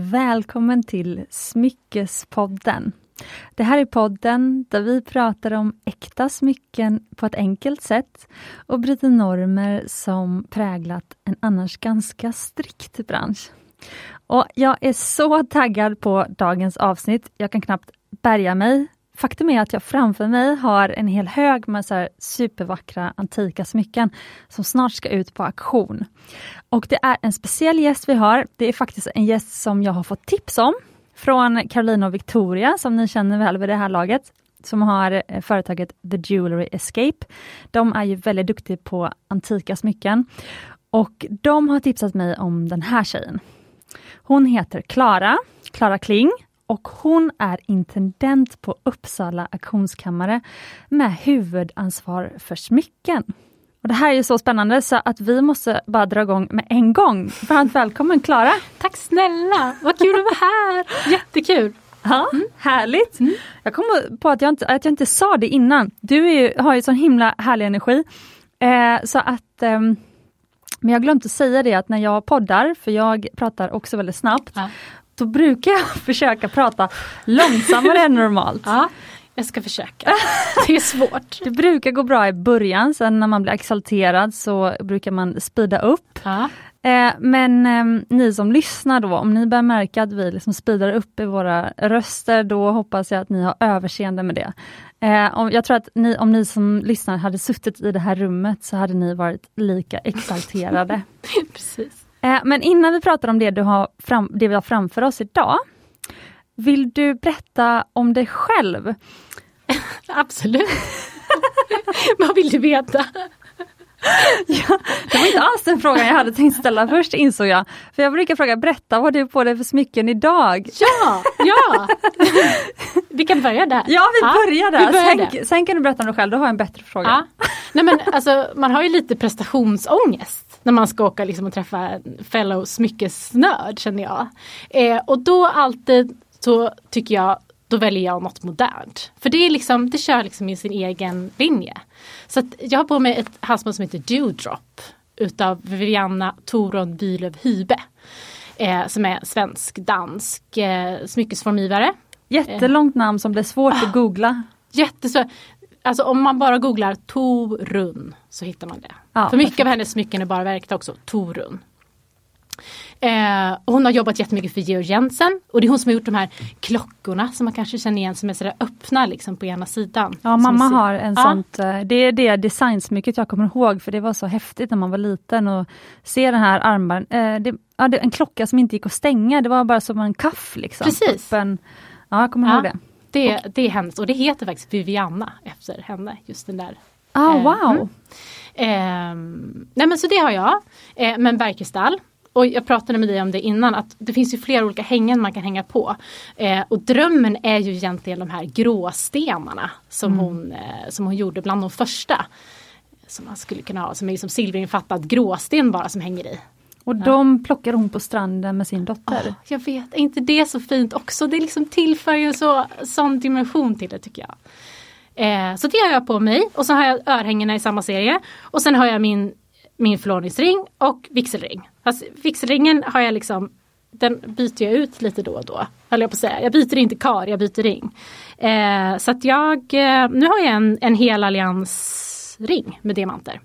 välkommen till Smyckespodden. Det här är podden där vi pratar om äkta smycken på ett enkelt sätt och bryter normer som präglat en annars ganska strikt bransch. Och jag är så taggad på dagens avsnitt. Jag kan knappt bärga mig. Faktum är att jag framför mig har en hel hög med så supervackra antika smycken som snart ska ut på auktion. Och det är en speciell gäst vi har. Det är faktiskt en gäst som jag har fått tips om från Carolina och Victoria, som ni känner väl vid det här laget, som har eh, företaget The Jewelry Escape. De är ju väldigt duktiga på antika smycken. Och de har tipsat mig om den här tjejen. Hon heter Klara, Klara Kling och hon är intendent på Uppsala auktionskammare med huvudansvar för smycken. Och Det här är så spännande så att vi måste bara dra igång med en gång. Varmt välkommen Klara! Tack snälla! Vad kul att vara här! Jättekul! Ja, mm. Härligt! Mm. Jag kom på att jag, inte, att jag inte sa det innan. Du ju, har ju sån himla härlig energi. Eh, så att eh, men jag att säga det att när jag poddar, för jag pratar också väldigt snabbt, ja. Då brukar jag försöka prata långsammare än normalt. Ja. Jag ska försöka. Det är svårt. Det brukar gå bra i början, sen när man blir exalterad så brukar man speeda upp. Ja. Eh, men eh, ni som lyssnar då, om ni börjar märka att vi liksom speedar upp i våra röster, då hoppas jag att ni har överseende med det. Eh, om, jag tror att ni, om ni som lyssnar hade suttit i det här rummet så hade ni varit lika exalterade. Precis. Eh, men innan vi pratar om det, du har fram, det vi har framför oss idag, vill du berätta om dig själv? Absolut. Vad vill du veta? ja, det var inte alls den frågan jag hade tänkt ställa först insåg jag. För jag brukar fråga, berätta vad du har på dig för smycken idag? Ja, ja! vi kan börja där. Ja, vi börjar där. Vi börjar sen, sen, kan du berätta om dig själv, då har jag en bättre fråga. Ja. Nej men alltså man har ju lite prestationsångest när man ska åka liksom och träffa en fellow smyckesnörd känner jag. Eh, och då alltid så tycker jag då väljer jag något modernt. För det, är liksom, det kör liksom i sin egen linje. Så jag har på mig ett halsband som heter Dewdrop utav Vivianna Toron Bylöv Hybe. Eh, som är svensk-dansk eh, smyckesformgivare. Jättelångt namn som blir svårt att ah, googla. Jättesvårt. Alltså om man bara googlar Torun så hittar man det. Ja, För mycket perfekt. av hennes smycken är bara verket också, Torun. Eh, hon har jobbat jättemycket för Georg Jensen och det är hon som har gjort de här klockorna som man kanske känner igen som är sådär öppna liksom på ena sidan. Ja mamma har en ja. sånt, eh, det är det designsmycket jag kommer ihåg för det var så häftigt när man var liten och se den här armband, eh, det, ja, det, en klocka som inte gick att stänga, det var bara som en kaff liksom. Precis. Öppen, ja jag kommer ja, ihåg det. Det, det är hennes och det heter faktiskt Vivianna efter henne, just den där. Ah, wow! Mm. Eh, nej men så det har jag. Eh, men Berkestall och jag pratade med dig om det innan att det finns ju flera olika hängen man kan hänga på. Eh, och drömmen är ju egentligen de här gråstenarna som, mm. hon, eh, som hon gjorde bland de första. Som man skulle kunna ha som är som silverinfattad gråsten bara som hänger i. Och de plockar hon på stranden med sin dotter. Oh, jag vet, är inte det så fint också? Det liksom tillför ju så, sån dimension till det tycker jag. Eh, så det har jag på mig och så har jag örhängena i samma serie. Och sen har jag min min förlovningsring och vigselring. Fast vigselringen har jag liksom den byter jag ut lite då och då. Höll jag på att säga. Jag byter inte kar, jag byter ring. Eh, så att jag, eh, nu har jag en, en hel alliansring med diamanter.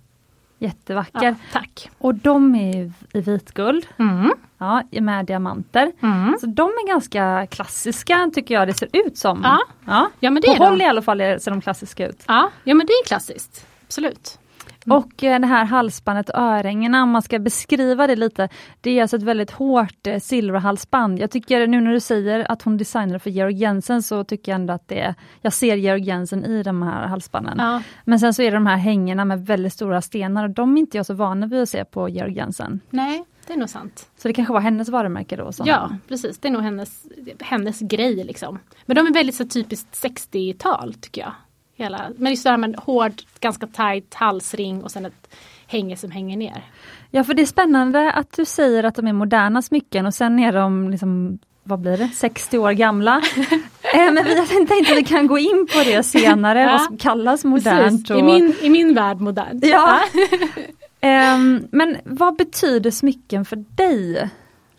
Jättevacker. Ja, tack. Och de är i vitguld. Mm. Ja, med diamanter. Mm. Så de är ganska klassiska tycker jag det ser ut som. Ja, ja. ja men det På är håll de. i alla fall ser de klassiska ut. Ja, ja men det är klassiskt. Absolut. Mm. Och eh, det här halsbandet örhängena, om man ska beskriva det lite, det är alltså ett väldigt hårt eh, silverhalsband. Jag tycker nu när du säger att hon designade för Georg Jensen så tycker jag ändå att det är, jag ser Georg Jensen i de här halsbanden. Ja. Men sen så är det de här hängena med väldigt stora stenar och de är inte jag så vana vid att se på Georg Jensen. Nej, det är nog sant. Så det kanske var hennes varumärke då? Som ja, precis. Det är nog hennes, hennes grej liksom. Men de är väldigt så typiskt 60-tal tycker jag. Hela. Men just det här med hård, ganska tight halsring och sen ett hänge som hänger ner. Ja för det är spännande att du säger att de är moderna smycken och sen är de liksom vad blir det, 60 år gamla. eh, men vi tänkte att vi kan gå in på det senare, ja. vad som kallas modernt. Och... I, min, I min värld modernt. Ja. Um, men vad betyder smycken för dig?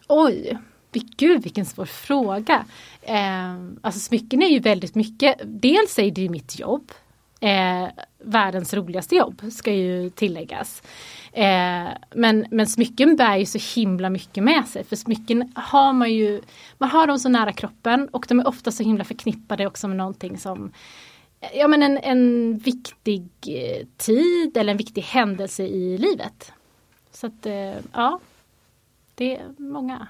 Oj, Gud vilken svår fråga. Um, alltså smycken är ju väldigt mycket, dels är det ju mitt jobb. Eh, världens roligaste jobb ska ju tilläggas. Eh, men, men smycken bär ju så himla mycket med sig för smycken har man ju, man har dem så nära kroppen och de är ofta så himla förknippade också med någonting som Ja men en, en viktig eh, tid eller en viktig händelse i livet. Så att eh, ja, det är många,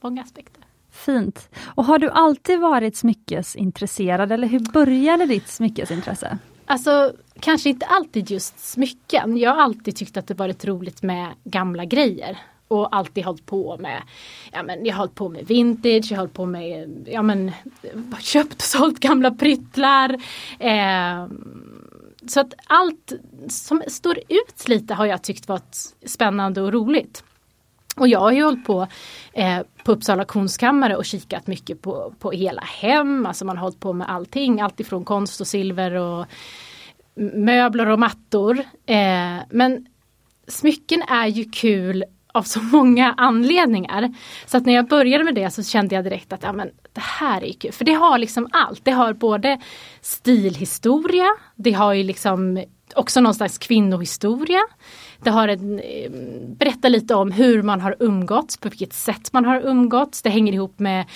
många aspekter. Fint. Och har du alltid varit smyckesintresserad eller hur började ditt smyckesintresse? Alltså kanske inte alltid just smycken. Jag har alltid tyckt att det varit roligt med gamla grejer. Och alltid hållit på med, ja men jag har hållit på med vintage, jag har hållit på med, ja men köpt och sålt gamla pryttlar. Eh, så att allt som står ut lite har jag tyckt varit spännande och roligt. Och jag har ju hållit på eh, på Uppsala konstkammare och kikat mycket på, på hela hem. Alltså man har hållit på med allting, alltifrån konst och silver och möbler och mattor. Eh, men smycken är ju kul av så många anledningar. Så att när jag började med det så kände jag direkt att ja, men det här är kul. För det har liksom allt. Det har både stilhistoria, det har ju liksom också någon slags kvinnohistoria. Det har en, eh, berättar lite om hur man har umgåtts, på vilket sätt man har umgåtts. Det hänger ihop med,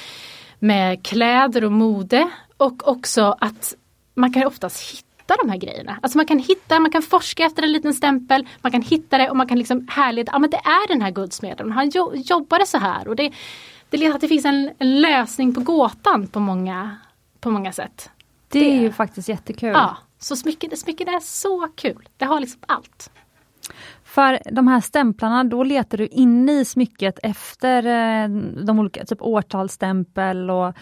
med kläder och mode. Och också att man kan oftast hitta de här grejerna. Alltså man kan hitta, man kan forska efter en liten stämpel, man kan hitta det och man kan liksom härleda, ja men det är den här guldsmeden, han jo, jobbade så här. Och det, det att det finns en, en, lösning på gåtan på många, på många sätt. Det, det är ju faktiskt jättekul. Ja, så smycket, smycket är så kul. Det har liksom allt. För de här stämplarna, då letar du inne i smycket efter eh, de olika, typ årtalsstämpel och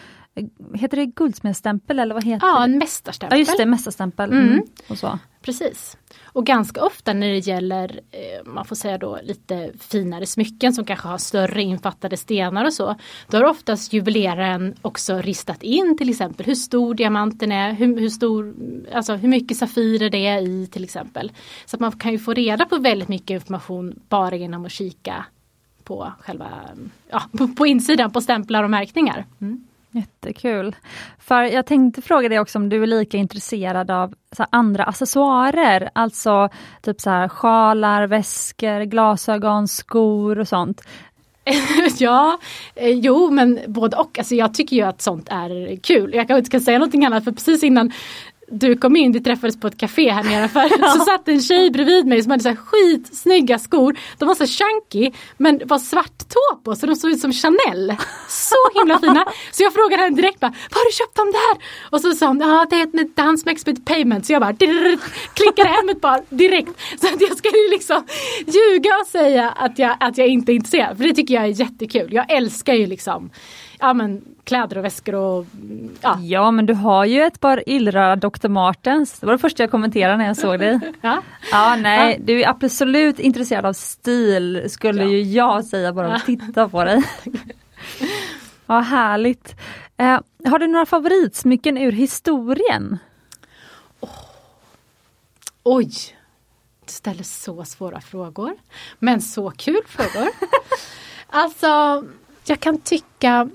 Heter det guldsmedsstämpel eller vad heter Ja, en mästarstämpel. Ja just det, mästarstämpel. Mm. Mm. Och så. Precis. Och ganska ofta när det gäller, eh, man får säga då lite finare smycken som kanske har större infattade stenar och så. Då har oftast juveleraren också ristat in till exempel hur stor diamanten är, hur, hur, stor, alltså hur mycket safirer det är i till exempel. Så att man kan ju få reda på väldigt mycket information bara genom att kika på själva, ja, på, på insidan på stämplar och märkningar. Mm. Jättekul. För jag tänkte fråga dig också om du är lika intresserad av så andra accessoarer, alltså typ så här sjalar, väskor, glasögon, skor och sånt. ja, eh, jo men både och. Alltså jag tycker ju att sånt är kul. Jag kanske inte kan säga någonting annat för precis innan du kom in, vi träffades på ett café här nere för ja. så satt en tjej bredvid mig som hade så här skitsnygga skor. De var så chunky men var svart tå på så de såg ut som Chanel. Så himla fina. Så jag frågade henne direkt bara, var har du köpt dem där? Och så sa hon, ja det är ett dans med Expert Payment. Så jag bara klickade hem ett par direkt. Så att jag skulle liksom ljuga och säga att jag, att jag inte är intresserad. För det tycker jag är jättekul. Jag älskar ju liksom ja, men, kläder och väskor och ja. Ja men du har ju ett par illröda Dr. Martens. Det var det första jag kommenterade när jag såg dig. ja. ja nej, ja. du är absolut intresserad av stil skulle ja. ju jag säga bara att titta på dig. ja härligt. Eh, har du några favoritsmycken ur historien? Oh. Oj! Du ställer så svåra frågor. Men så kul frågor. alltså, jag kan tycka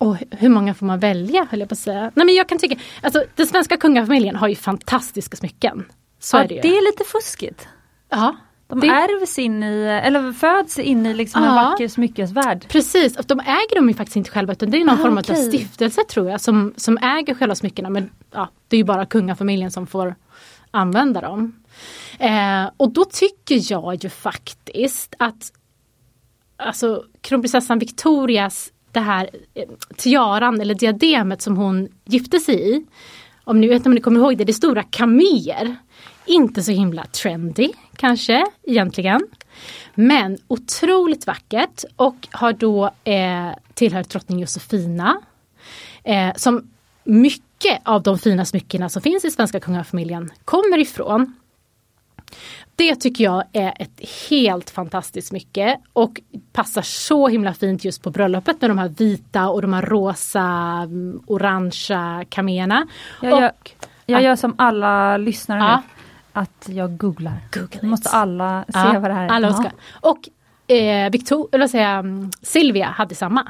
och hur många får man välja höll jag på att säga. Nej men jag kan tycka, alltså den svenska kungafamiljen har ju fantastiska smycken. Så ja, är det ju. Det är lite fuskigt. Ja. De det... ärvs in i, eller föds in i liksom en vacker smyckesvärld. Precis, och de äger dem ju faktiskt inte själva utan det är någon ah, form okay. av stiftelse tror jag som, som äger själva smyckena. Men ja, det är ju bara kungafamiljen som får använda dem. Eh, och då tycker jag ju faktiskt att alltså kronprinsessan Victorias det här eh, tiaran eller diademet som hon gifte sig i. Om ni vet om ni kommer ihåg det, det är stora kameler. Inte så himla trendy kanske egentligen. Men otroligt vackert och har då eh, tillhört drottning Josefina. Eh, som mycket av de fina smyckena som finns i svenska kungafamiljen kommer ifrån. Det tycker jag är ett helt fantastiskt smycke och passar så himla fint just på bröllopet med de här vita och de här rosa, mm, orangea kaméerna. Jag, gör, jag gör som alla lyssnare ja. nu, att jag googlar. Google måste alla se ja, vad det här är. Alla ska. Och eh, Victor, eller säga, Silvia hade samma.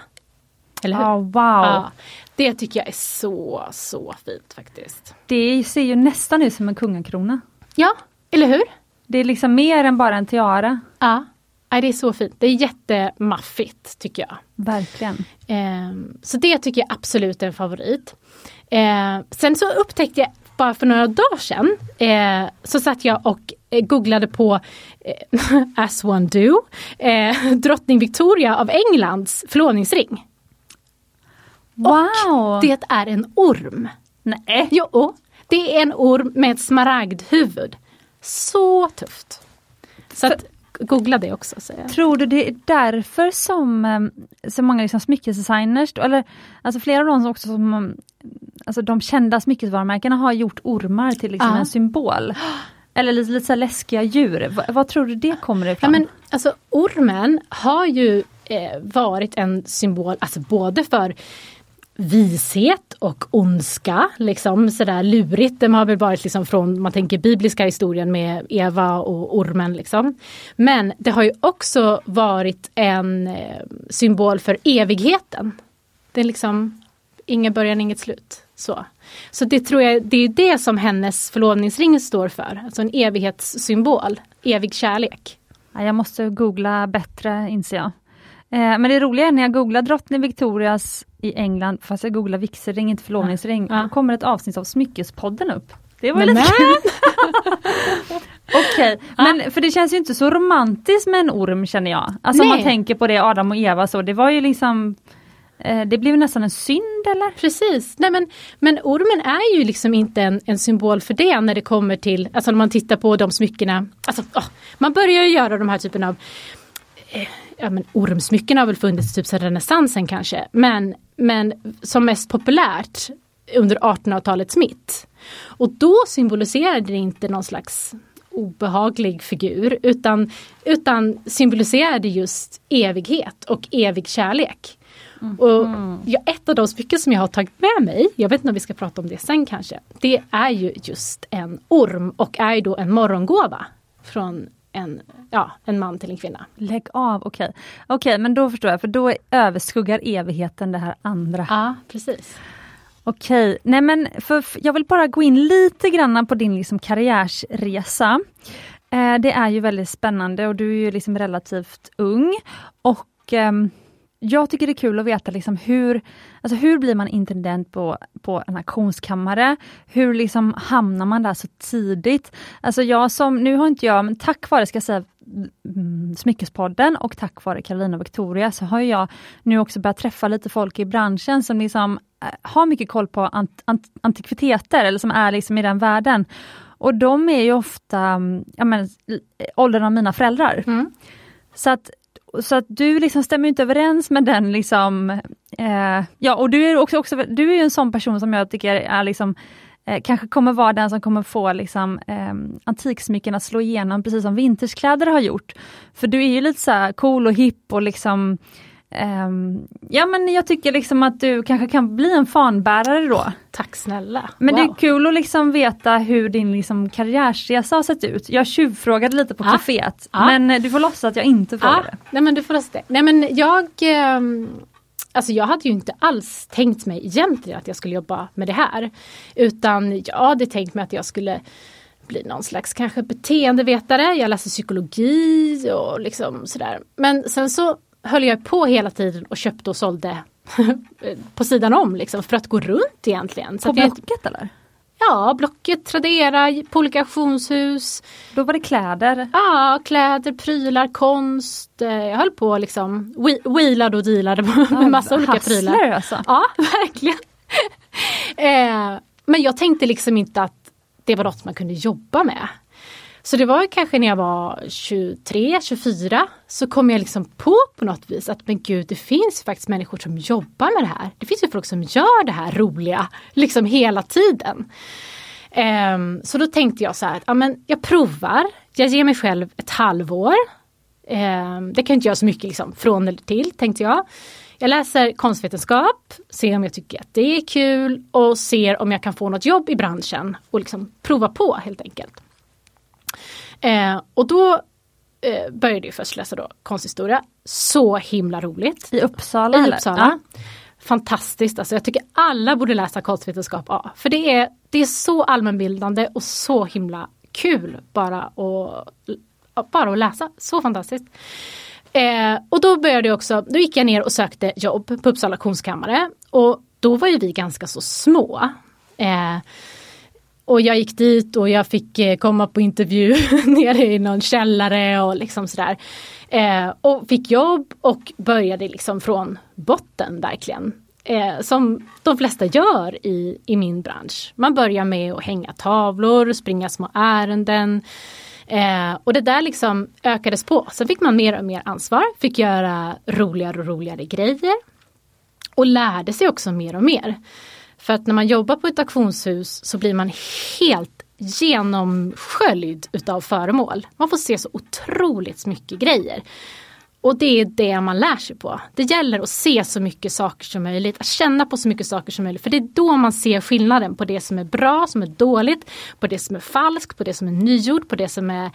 Eller hur? Ja, wow. Ja, det tycker jag är så, så fint faktiskt. Det ser ju nästan ut som en kungakrona. Ja, eller hur? Det är liksom mer än bara en tiara. Ja, det är så fint. Det är jättemaffigt tycker jag. Verkligen. Eh, så det tycker jag absolut är en favorit. Eh, sen så upptäckte jag bara för några dagar sedan eh, så satt jag och eh, googlade på eh, As one do, eh, drottning Victoria av Englands förlovningsring. Wow! Och det är en orm. Nej. Jo, det är en orm med ett smaragdhuvud. Så tufft. Så att, googla det också. Säger jag. Tror du det är därför som eh, så många liksom smyckesdesigners, eller alltså flera av dem som också som alltså de kända smyckesvarumärkena har gjort ormar till liksom Ja. en symbol? Eller lite, lite så läskiga djur. Va, vad tror du det kommer Ja, ifrån? men, alltså, ormen har ju eh, varit en symbol alltså både för vishet och ondska, liksom sådär lurigt. det har väl varit liksom från, man tänker bibliska historien med Eva och ormen liksom. Men det har ju också varit en eh, symbol för evigheten. Det är liksom ingen början, inget slut. Så, så det tror jag, det är det som hennes förlovningsring står för, alltså en evighetssymbol, evig kärlek. Jag måste googla bättre inser jag. Eh, men det roliga är när jag googlar drottning Victorias i England, fast jag googlar vigselring, inte förlovningsring, Ja. då kommer ett avsnitt av Smyckespodden upp. Det var Men lite nej. kul. Okej, men för det känns ju inte så romantiskt med en orm känner jag. Alltså om man Nej. tänker på det Adam och Eva så, det var ju liksom eh, det blev nästan en synd eller? Precis, Nej, men, men ormen är ju liksom inte en, en symbol för det när det kommer till, alltså när man tittar på de smyckena. Alltså, åh, man börjar ju göra de här typen av Ja, men ormsmycken har väl funnits typ sedan renässansen kanske. Men, men som mest populärt under 1800-talets mitt. Och då symboliserade det inte någon slags obehaglig figur utan, utan symboliserade just evighet och evig kärlek. Och ja, ett av de smycken som jag har tagit med mig, jag vet inte om vi ska prata om det sen kanske, det är ju just en orm och är ju då en morgongåva från en, ja, en man till en kvinna. Lägg av, okej. Okej, men då förstår jag, för då överskuggar evigheten det här andra. Ja, precis. Okej, nej men för, jag vill bara gå in lite grann på din liksom karriärsresa. Eh, det är ju väldigt spännande och du är ju liksom relativt ung. Och ehm, jag tycker det är kul att veta liksom hur, alltså hur blir man intendent på, på en auktionskammare? Hur liksom hamnar man där så tidigt? Alltså jag som, nu har inte jag, men tack vare ska jag säga mm, Smyckespodden och tack vare Carolina och Victoria så har jag nu också börjat träffa lite folk i branschen som liksom eh, har mycket koll på ant, ant, antikviteter eller som är liksom i den världen. Och de är ju ofta mm, ja, men, åldern av mina föräldrar. Mm. Så att, så att du liksom stämmer inte överens med den liksom, eh, ja och du är också, också du är ju en sån person som jag tycker är liksom eh, kanske kommer vara den som kommer få liksom, eh, antiksmycken att slå igenom precis som vintagekläder har gjort. För du är ju lite så här cool och hipp och liksom ehm, Ja men jag tycker liksom att du kanske kan bli en fanbärare då. Tack snälla. Men det Wow. är kul att liksom veta hur din liksom karriärsresa har sett ut. Jag tjuvfrågade lite på Ja. kaféet, Ja. men du får låtsas att jag inte Ja, frågade. nej men du får rösta. Nej men jag ehm, Alltså jag hade ju inte alls tänkt mig egentligen att jag skulle jobba med det här. Utan jag hade tänkt mig att jag skulle bli någon slags kanske beteendevetare. Jag läste psykologi och liksom sådär. Men sen så höll jag på hela tiden och köpte och sålde på sidan om liksom för att gå runt egentligen. Så På att jag, Blocket eller? ja, Blocket, Tradera, på olika auktionshus. Då var det kläder. Ja, kläder, prylar, konst. Eh, Jag höll på liksom, whe- wheelade och dealade med massa olika prylar. Alltså. Ja, verkligen. eh, men jag tänkte liksom inte att det var något man kunde jobba med. Så det var kanske när jag var 23, 24 så kom jag liksom på på något vis att men gud det finns faktiskt människor som jobbar med det här. Det finns ju folk som gör det här roliga liksom hela tiden. Um, så då tänkte jag så här, att, ja, men jag provar, jag ger mig själv ett halvår. Um, det kan jag inte göra så mycket liksom, från eller till tänkte jag. Jag läser konstvetenskap, ser om jag tycker att det är kul och ser om jag kan få något jobb i branschen och liksom prova på helt enkelt. Eh, och då eh, började jag först läsa då konsthistoria. Så himla roligt. I Uppsala I eller? Uppsala. fantastiskt. Alltså jag tycker alla borde läsa konstvetenskap A. För det är, det är så allmänbildande och så himla kul bara att, bara att läsa. Så fantastiskt. Eh, och då började jag också, då gick jag ner och sökte jobb på Uppsala konstkammare. Och då var ju vi ganska så små. Eh, och jag gick dit och jag fick eh, komma på intervju nere i någon källare och liksom sådär. Eh, och fick jobb och började liksom från botten verkligen. Eh, som de flesta gör i, i min bransch. Man börjar med att hänga tavlor, springa små ärenden. Eh, och det där liksom ökades på. Sen fick man mer och mer ansvar, fick göra roligare och roligare grejer. Och lärde sig också mer och mer. För att när man jobbar på ett auktionshus så blir man helt genomsköljd utav föremål. Man får se så otroligt mycket grejer. Och det är det man lär sig på. Det gäller att se så mycket saker som möjligt, att känna på så mycket saker som möjligt. För det är då man ser skillnaden på det som är bra, som är dåligt, på det som är falskt, på det som är nygjort, på det som är,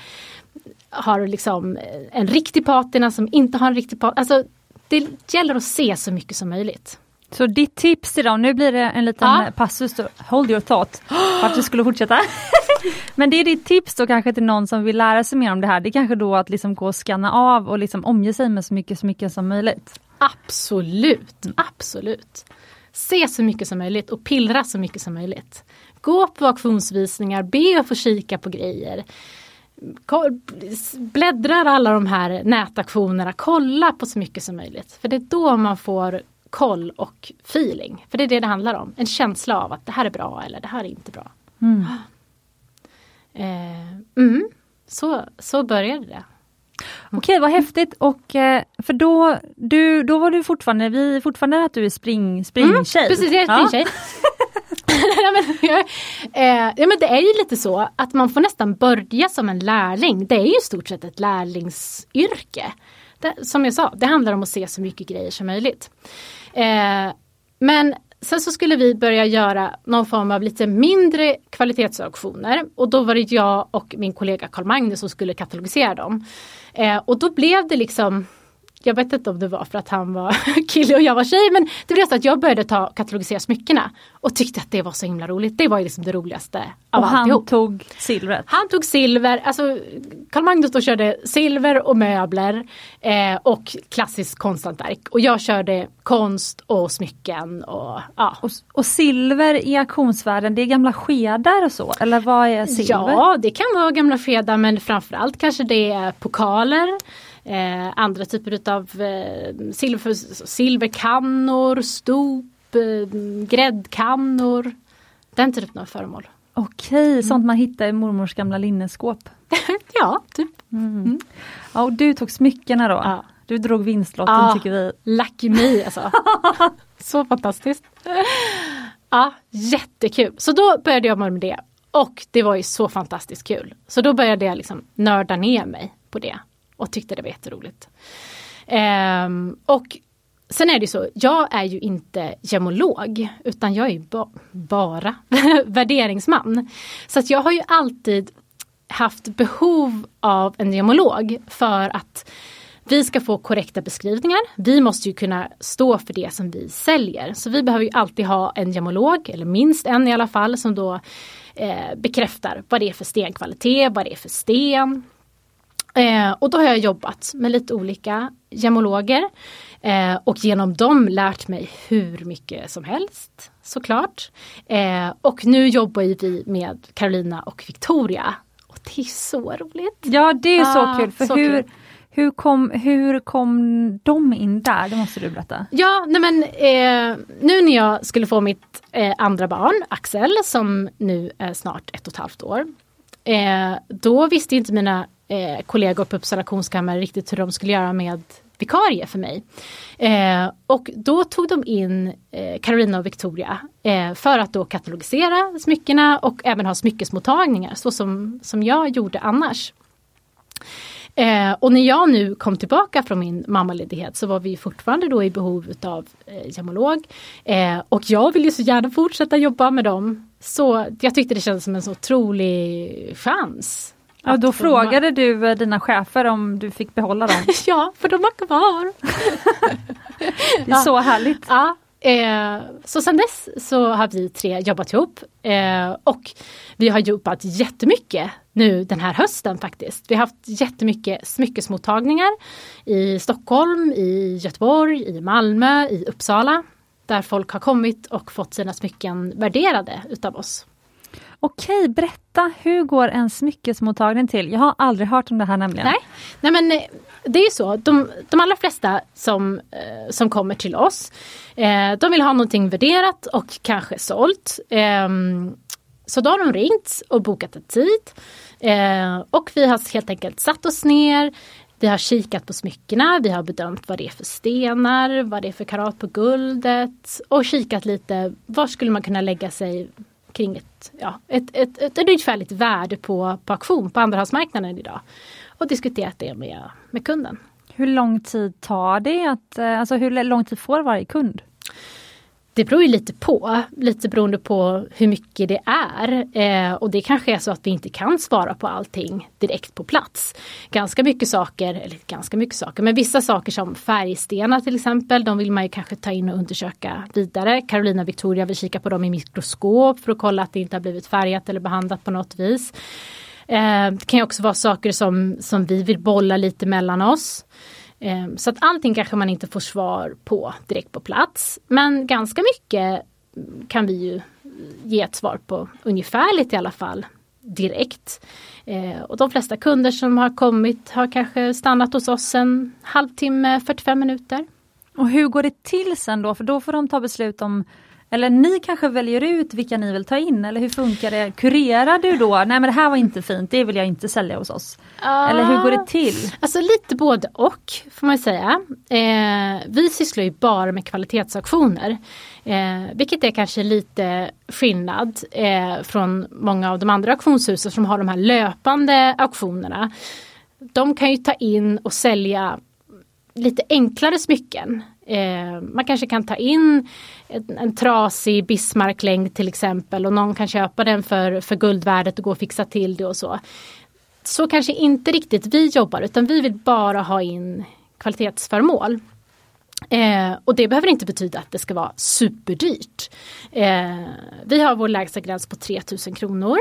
har liksom en riktig patina som inte har en riktig patina. Alltså, det gäller att se så mycket som möjligt. Så ditt tips dem, nu blir det en liten ja. passus, då, hold your thought, för att du skulle fortsätta. Men det är ditt tips då kanske till någon som vill lära sig mer om det här, det är kanske då att liksom gå och scanna av och liksom omge sig med så mycket, så mycket som möjligt. Absolut, absolut. Se så mycket som möjligt och pillra så mycket som möjligt. Gå på auktionsvisningar, be att få kika på grejer. Bläddrar alla de här nätauktionerna, kolla på så mycket som möjligt. För det är då man får koll och feeling. För det är det det handlar om. En känsla av att det här är bra eller det här är inte bra. Mm. Eh, mm. Så, så började det. Okej, vad häftigt. Och, eh, för då, du, då var du fortfarande, vi fortfarande att du är spring, springtjej. Mm, precis, jag är springtjej. ja, eh, ja, men det är ju lite så att man får nästan börja som en lärling. Det är ju i stort sett ett lärlingsyrke. Det, som jag sa, det handlar om att se så mycket grejer som möjligt. Eh, men sen så skulle vi börja göra någon form av lite mindre kvalitetsauktioner och då var det jag och min kollega Karl Magnus som skulle katalogisera dem. Eh, och då blev det liksom jag vet inte om det var för att han var kille och jag var tjej men det blev så att jag började ta katalogisera smyckena och tyckte att det var så himla roligt. Det var ju liksom det roligaste av Och alltihop. han tog silvret? Han tog silver, alltså Carl Magnus då körde silver och möbler eh, och klassiskt konsthantverk och jag körde konst och smycken och ja. Och, och silver i auktionsvärlden, det är gamla skedar och så eller vad är silver? Ja det kan vara gamla skedar men framförallt kanske det är pokaler Eh, andra typer utav eh, silver, silverkannor, stop, eh, gräddkannor. Den typen av föremål. Okej, mm. sånt man hittar i mormors gamla linneskåp? ja, typ. Mm. Mm. Ja, och du tog smyckena då? Ja. Du drog vinstlotten ja, tycker vi. Lucky me alltså. Så fantastiskt. Ja, jättekul. Så då började jag med det. Och det var ju så fantastiskt kul. Så då började jag liksom nörda ner mig på det och tyckte det var jätteroligt. Um, och sen är det så, jag är ju inte gemolog utan jag är ju ba bara värderingsman. Så att jag har ju alltid haft behov av en gemolog för att vi ska få korrekta beskrivningar. Vi måste ju kunna stå för det som vi säljer. Så vi behöver ju alltid ha en gemolog, eller minst en i alla fall, som då eh, bekräftar vad det är för stenkvalitet, vad det är för sten, Eh, och då har jag jobbat med lite olika gemologer eh, och genom dem lärt mig hur mycket som helst såklart. Eh, och nu jobbar vi med Carolina och Victoria. Och det är så roligt! Ja det är ah, så kul! För så hur, kul. Hur kom, hur kom de in där? Det måste du berätta. Ja, nej men eh, nu när jag skulle få mitt eh, andra barn, Axel, som nu är snart ett och ett halvt år. Eh, då visste inte mina eh, kollegor på Uppsala konstkammare riktigt hur de skulle göra med vikarie för mig. Eh, och då tog de in eh, Carolina och Victoria eh, för att då katalogisera smyckena och även ha smyckesmottagningar så som, som jag gjorde annars. Eh, och när jag nu kom tillbaka från min mammaledighet så var vi fortfarande då i behov utav eh, gemolog. Eh, och jag vill ju så gärna fortsätta jobba med dem. Så jag tyckte det kändes som en så otrolig chans Ja, då frågade du eh, dina chefer om du fick behålla dem? ja, för de var kvar. det är så härligt. Ja, Eh, så sen dess så har vi tre jobbat ihop eh, och vi har jobbat jättemycket nu den här hösten faktiskt. Vi har haft jättemycket smyckesmottagningar i Stockholm, i Göteborg, i Malmö, i Uppsala. Där folk har kommit och fått sina smycken värderade utav oss. Okej, berätta, hur går en smyckesmottagning till? Jag har aldrig hört om det här nämligen. Nej, Nej men eh, det är så, de, de allra flesta som, eh, som kommer till oss, eh, de vill ha någonting värderat och kanske sålt. Eh, så då har de ringt och bokat en tid. Eh, och vi har helt enkelt satt oss ner, vi har kikat på smyckena, vi har bedömt vad det är för stenar, vad det är för karat på guldet och kikat lite, var skulle man kunna lägga sig kring ett, ja, ett, ett, ett, ett ungefärligt värde på, på auktion på andrahandsmarknaden idag. Och diskuterat det med, med kunden. Hur lång tid tar det? Att, eh, alltså hur lång tid får varje kund? Det beror ju lite på, lite beroende på hur mycket det är. Eh, och det kanske är så att vi inte kan svara på allting direkt på plats. Ganska mycket saker, eller ganska mycket saker, men vissa saker som färgstenar till exempel, de vill man ju kanske ta in och undersöka vidare. Carolina Victoria vill kika på dem i mikroskop för att kolla att det inte har blivit färgat eller behandlat på något vis. Eh, det kan ju också vara saker som, som vi vill bolla lite mellan oss. Ehm, så att allting kanske man inte får svar på direkt på plats. Men ganska mycket kan vi ju ge ett svar på ungefärligt i alla fall direkt. Ehm, och de flesta kunder som har kommit har kanske stannat hos oss en halvtimme, 45 minuter. Och hur går det till sen då? För då får de ta beslut om eller ni kanske väljer ut vilka ni vill ta in eller hur funkar det? Kurerar du då? Nej men det här var inte fint, det vill jag inte sälja hos oss. Uh, eller hur går det till? Alltså lite både och får man säga. Eh, vi sysslar ju bara med kvalitetsauktioner. Eh, vilket är kanske lite skillnad eh, från många av de andra auktionshusen som har de här löpande auktionerna. De kan ju ta in och sälja lite enklare smycken. Eh, man kanske kan ta in en, en trasig Bismarcklängd till exempel och någon kan köpa den för, för guldvärdet och gå och fixa till det och så. Så kanske inte riktigt vi jobbar utan vi vill bara ha in kvalitetsföremål. Eh, och det behöver inte betyda att det ska vara superdyrt. Eh, vi har vår lägsta gräns på 3000 kronor.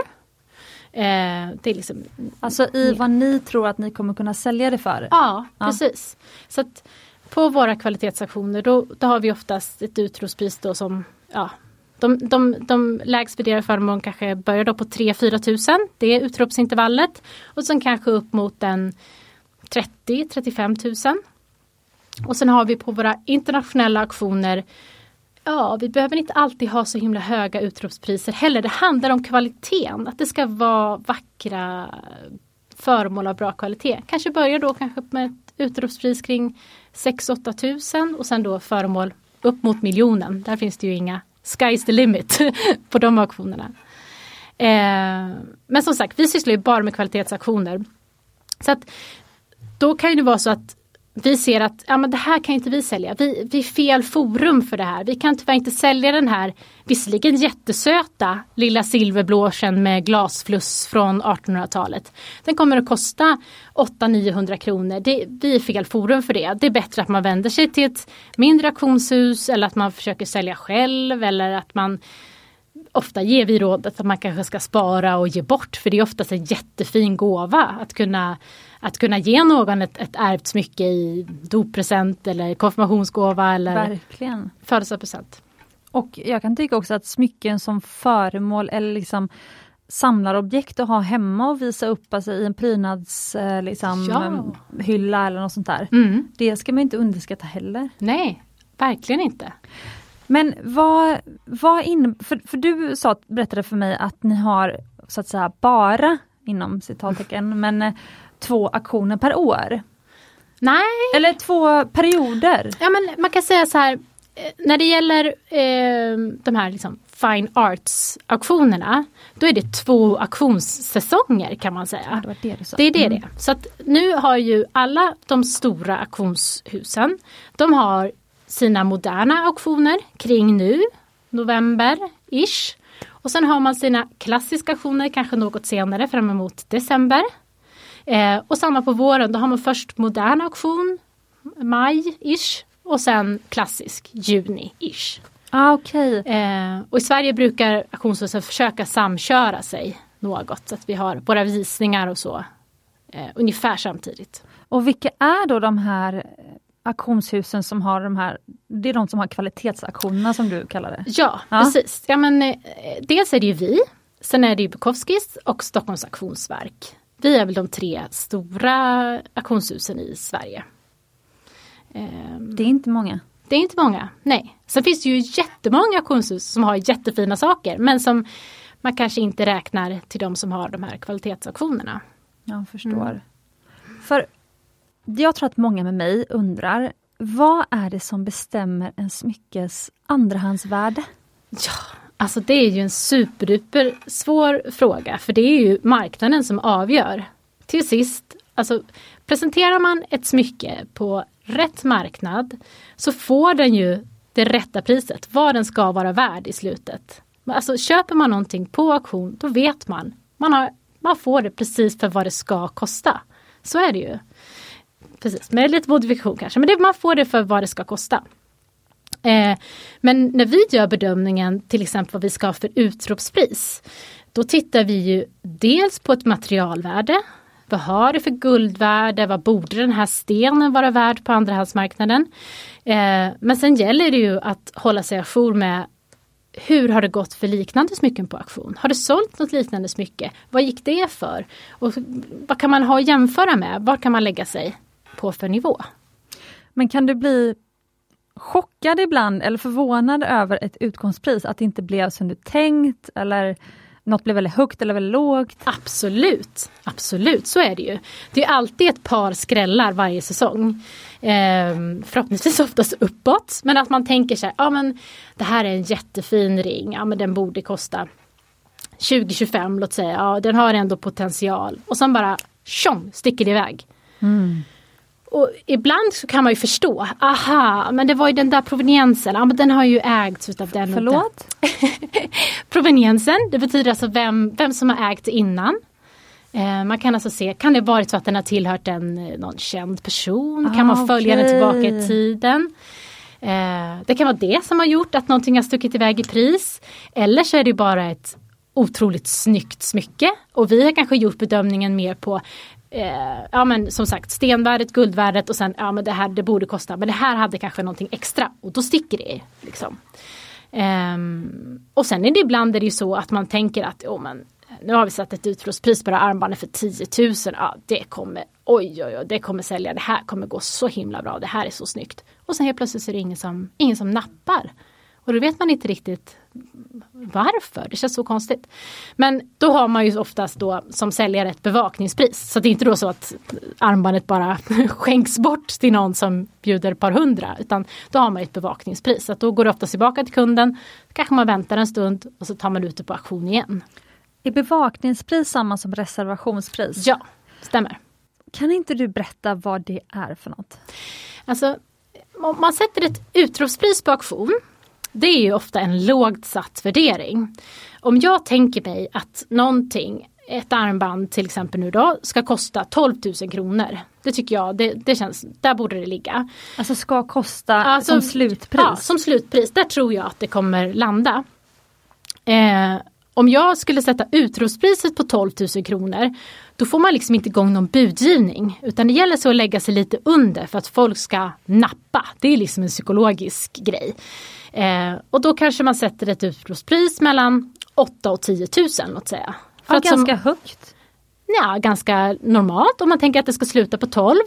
Eh, det är liksom, alltså i vad ni tror att ni kommer kunna sälja det för? Ja, ja. precis. Så att på våra kvalitetsaktioner då, då har vi oftast ett utropspris då som ja, de, de, de lägst värderade föremålen kanske börjar då på 3-4 tusen. Det är utropsintervallet. Och sen kanske upp mot en 30-35 tusen. Och sen har vi på våra internationella auktioner Ja, vi behöver inte alltid ha så himla höga utropspriser heller. Det handlar om kvaliteten, att det ska vara vackra föremål av bra kvalitet. Kanske börjar då kanske med ett utropspris kring 6-8 tusen och sen då föremål upp mot miljonen. Där finns det ju inga Sky's the limit på de auktionerna. Eh, men som sagt, vi sysslar ju bara med kvalitetsauktioner. Så att då kan det vara så att vi ser att ja, men det här kan inte vi sälja. Vi, vi är fel forum för det här. Vi kan tyvärr inte sälja den här visserligen jättesöta lilla silverblåsen med glasfluss från 1800-talet. Den kommer att kosta 800-900 kronor. Det, vi är fel forum för det. Det är bättre att man vänder sig till ett mindre auktionshus eller att man försöker sälja själv eller att man ofta ger vi rådet att man kanske ska spara och ge bort för det är oftast en jättefin gåva att kunna, att kunna ge någon ett, ett ärvt smycke i doppresent eller konfirmationsgåva eller Verkligen. födelsedagspresent. Och jag kan tycka också att smycken som föremål eller liksom samlarobjekt att ha hemma och visa upp alltså, i en prydnadshylla eh, liksom, ja. eller något sånt där. Mm. Det ska man inte underskatta heller. Nej, verkligen inte. Men vad, vad in, för, för du sa, berättade för mig att ni har så att säga bara, inom citattecken, men eh, två aktioner per år. Nej. Eller två perioder. Ja men man kan säga så här, eh, när det gäller eh, de här liksom fine arts auktionerna, då är det två auktionssäsonger kan man säga. Det, det, det är det mm. det Så att nu har ju alla de stora auktionshusen, de har sina moderna auktioner kring nu, november-ish. Och sen har man sina klassiska auktioner kanske något senare fram emot december. Eh, och samma på våren, då har man först modern auktion, maj-ish och sen klassisk, juni-ish. Ah, okay. Eh, och i Sverige brukar auktionshusen försöka samköra sig något så att vi har våra visningar och så eh, ungefär samtidigt. Och vilka är då de här auktionshusen som har de här, det är de som har kvalitetsaktionerna som du kallar det? Ja, ja. precis. Ja, men, eh, dels är det ju vi, sen är det ju Bukowskis och Stockholms auktionsverk. Vi är väl de tre stora auktionshusen i Sverige. Det är inte många. Det är inte många, nej. Sen finns det ju jättemånga auktionshus som har jättefina saker men som man kanske inte räknar till de som har de här kvalitetsauktionerna. Jag förstår. Mm. För jag tror att många med mig undrar, vad är det som bestämmer en smyckes andrahandsvärde? Ja, alltså det är ju en superduper svår fråga för det är ju marknaden som avgör. Till sist, alltså presenterar man ett smycke på rätt marknad så får den ju det rätta priset, vad den ska vara värd i slutet. Alltså köper man någonting på auktion, då vet man. Man, har, man får det precis för vad det ska kosta. Så är det ju. Precis, med lite modifikation kanske, men det, man får det för vad det ska kosta. Eh, men när vi gör bedömningen, till exempel vad vi ska ha för utropspris, då tittar vi ju dels på ett materialvärde. Vad har det för guldvärde? Vad borde den här stenen vara värd på andrahandsmarknaden? Eh, men sen gäller det ju att hålla sig ajour med hur har det gått för liknande smycken på auktion? Har det sålt något liknande smycke? Vad gick det för? Och vad kan man ha att jämföra med? Var kan man lägga sig på för nivå? Men kan du bli chockad ibland eller förvånad över ett utgångspris? Att det inte blev som du tänkt eller något blev väldigt högt eller väldigt lågt? Absolut, absolut så är det ju. Det är alltid ett par skrällar varje säsong. Eh, förhoppningsvis oftast uppåt. Men att man tänker sig, ja men det här är en jättefin ring, ja men den borde kosta 2025 låt säga, ja den har ändå potential. Och sen bara tjong sticker det iväg. Mm. Och ibland så kan man ju förstå, aha, men det var ju den där proveniensen, ja men den har ju ägts utav den Förlåt? proveniensen, det betyder alltså vem, vem som har ägt innan. Eh, man kan alltså se, kan det varit så att den har tillhört en, eh, någon känd person? Ah, kan man följa okay. den tillbaka i tiden? Eh, det kan vara det som har gjort att någonting har stuckit iväg i pris. Eller så är det bara ett otroligt snyggt smycke. Och vi har kanske gjort bedömningen mer på eh, ja men som sagt stenvärdet, guldvärdet och sen ja men det här det borde kosta men det här hade kanske någonting extra och då sticker det. Liksom. Um, och sen är det ibland är det ju så att man tänker att oh, men, nu har vi satt ett utropspris på det här armbandet för 10 000. Ja, det kommer, oj, oj, oj, det kommer sälja. Det här kommer gå så himla bra. Det här är så snyggt. Och sen helt plötsligt så är det ingen som, ingen som nappar. Och då vet man inte riktigt varför. Det känns så konstigt. Men då har man ju oftast då som säljare ett bevakningspris. Så det är inte då så att armbandet bara skänks bort till någon som bjuder ett par hundra. Utan då har man ett bevakningspris. Så då går det oftast tillbaka till kunden. Kanske man väntar en stund och så tar man ut det på auktion igen. Är bevakningspris samma som reservationspris? Ja, stämmer. Kan inte du berätta vad det är för något? Alltså, om man sätter ett utropspris på auktion det är ju ofta en lågt satt värdering. Om jag tänker mig att någonting, ett armband till exempel nu då, ska kosta 12 000 kronor. Det tycker jag, det, det känns, där borde det ligga. Alltså ska kosta alltså, som slutpris? Ja, som slutpris. Där tror jag att det kommer landa. Eh, om jag skulle sätta utrustpriset på 12 000 kronor då får man liksom inte igång någon budgivning. Utan det gäller så att lägga sig lite under för att folk ska nappa. Det är liksom en psykologisk grej. Eh, och då kanske man sätter ett utropspris mellan 8 och 10 000 låt säga. För ja, ganska som, högt. Ja, ganska normalt om man tänker att det ska sluta på 12.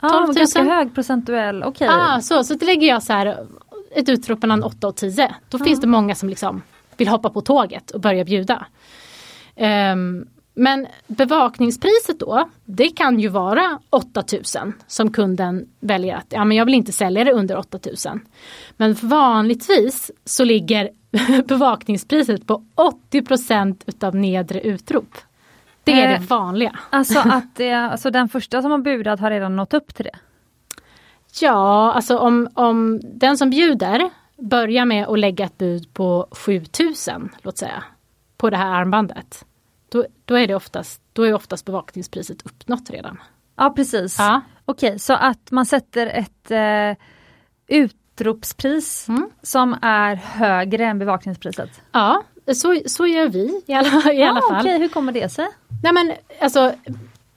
Ja, ganska hög procentuell, okej. Okay. Ah, så, så lägger jag så här ett utrop mellan 8 och 10. Då ah. finns det många som liksom vill hoppa på tåget och börja bjuda. Um, men bevakningspriset då, det kan ju vara 8000 som kunden väljer att, ja men jag vill inte sälja det under 8000. Men vanligtvis så ligger bevakningspriset på 80% utav nedre utrop. Det är eh, det vanliga. Alltså att det, alltså den första som har budat har redan nått upp till det? Ja, alltså om, om den som bjuder börjar med att lägga ett bud på 7000, låt säga, på det här armbandet då, då, är det oftast, då är oftast bevakningspriset uppnått redan. Ja precis. Ja. Okej, så att man sätter ett eh, ut utropspris Mm. som är högre än bevakningspriset? Ja, så, så gör vi i alla, i alla ah, fall. Okej, hur kommer det sig? Nej men alltså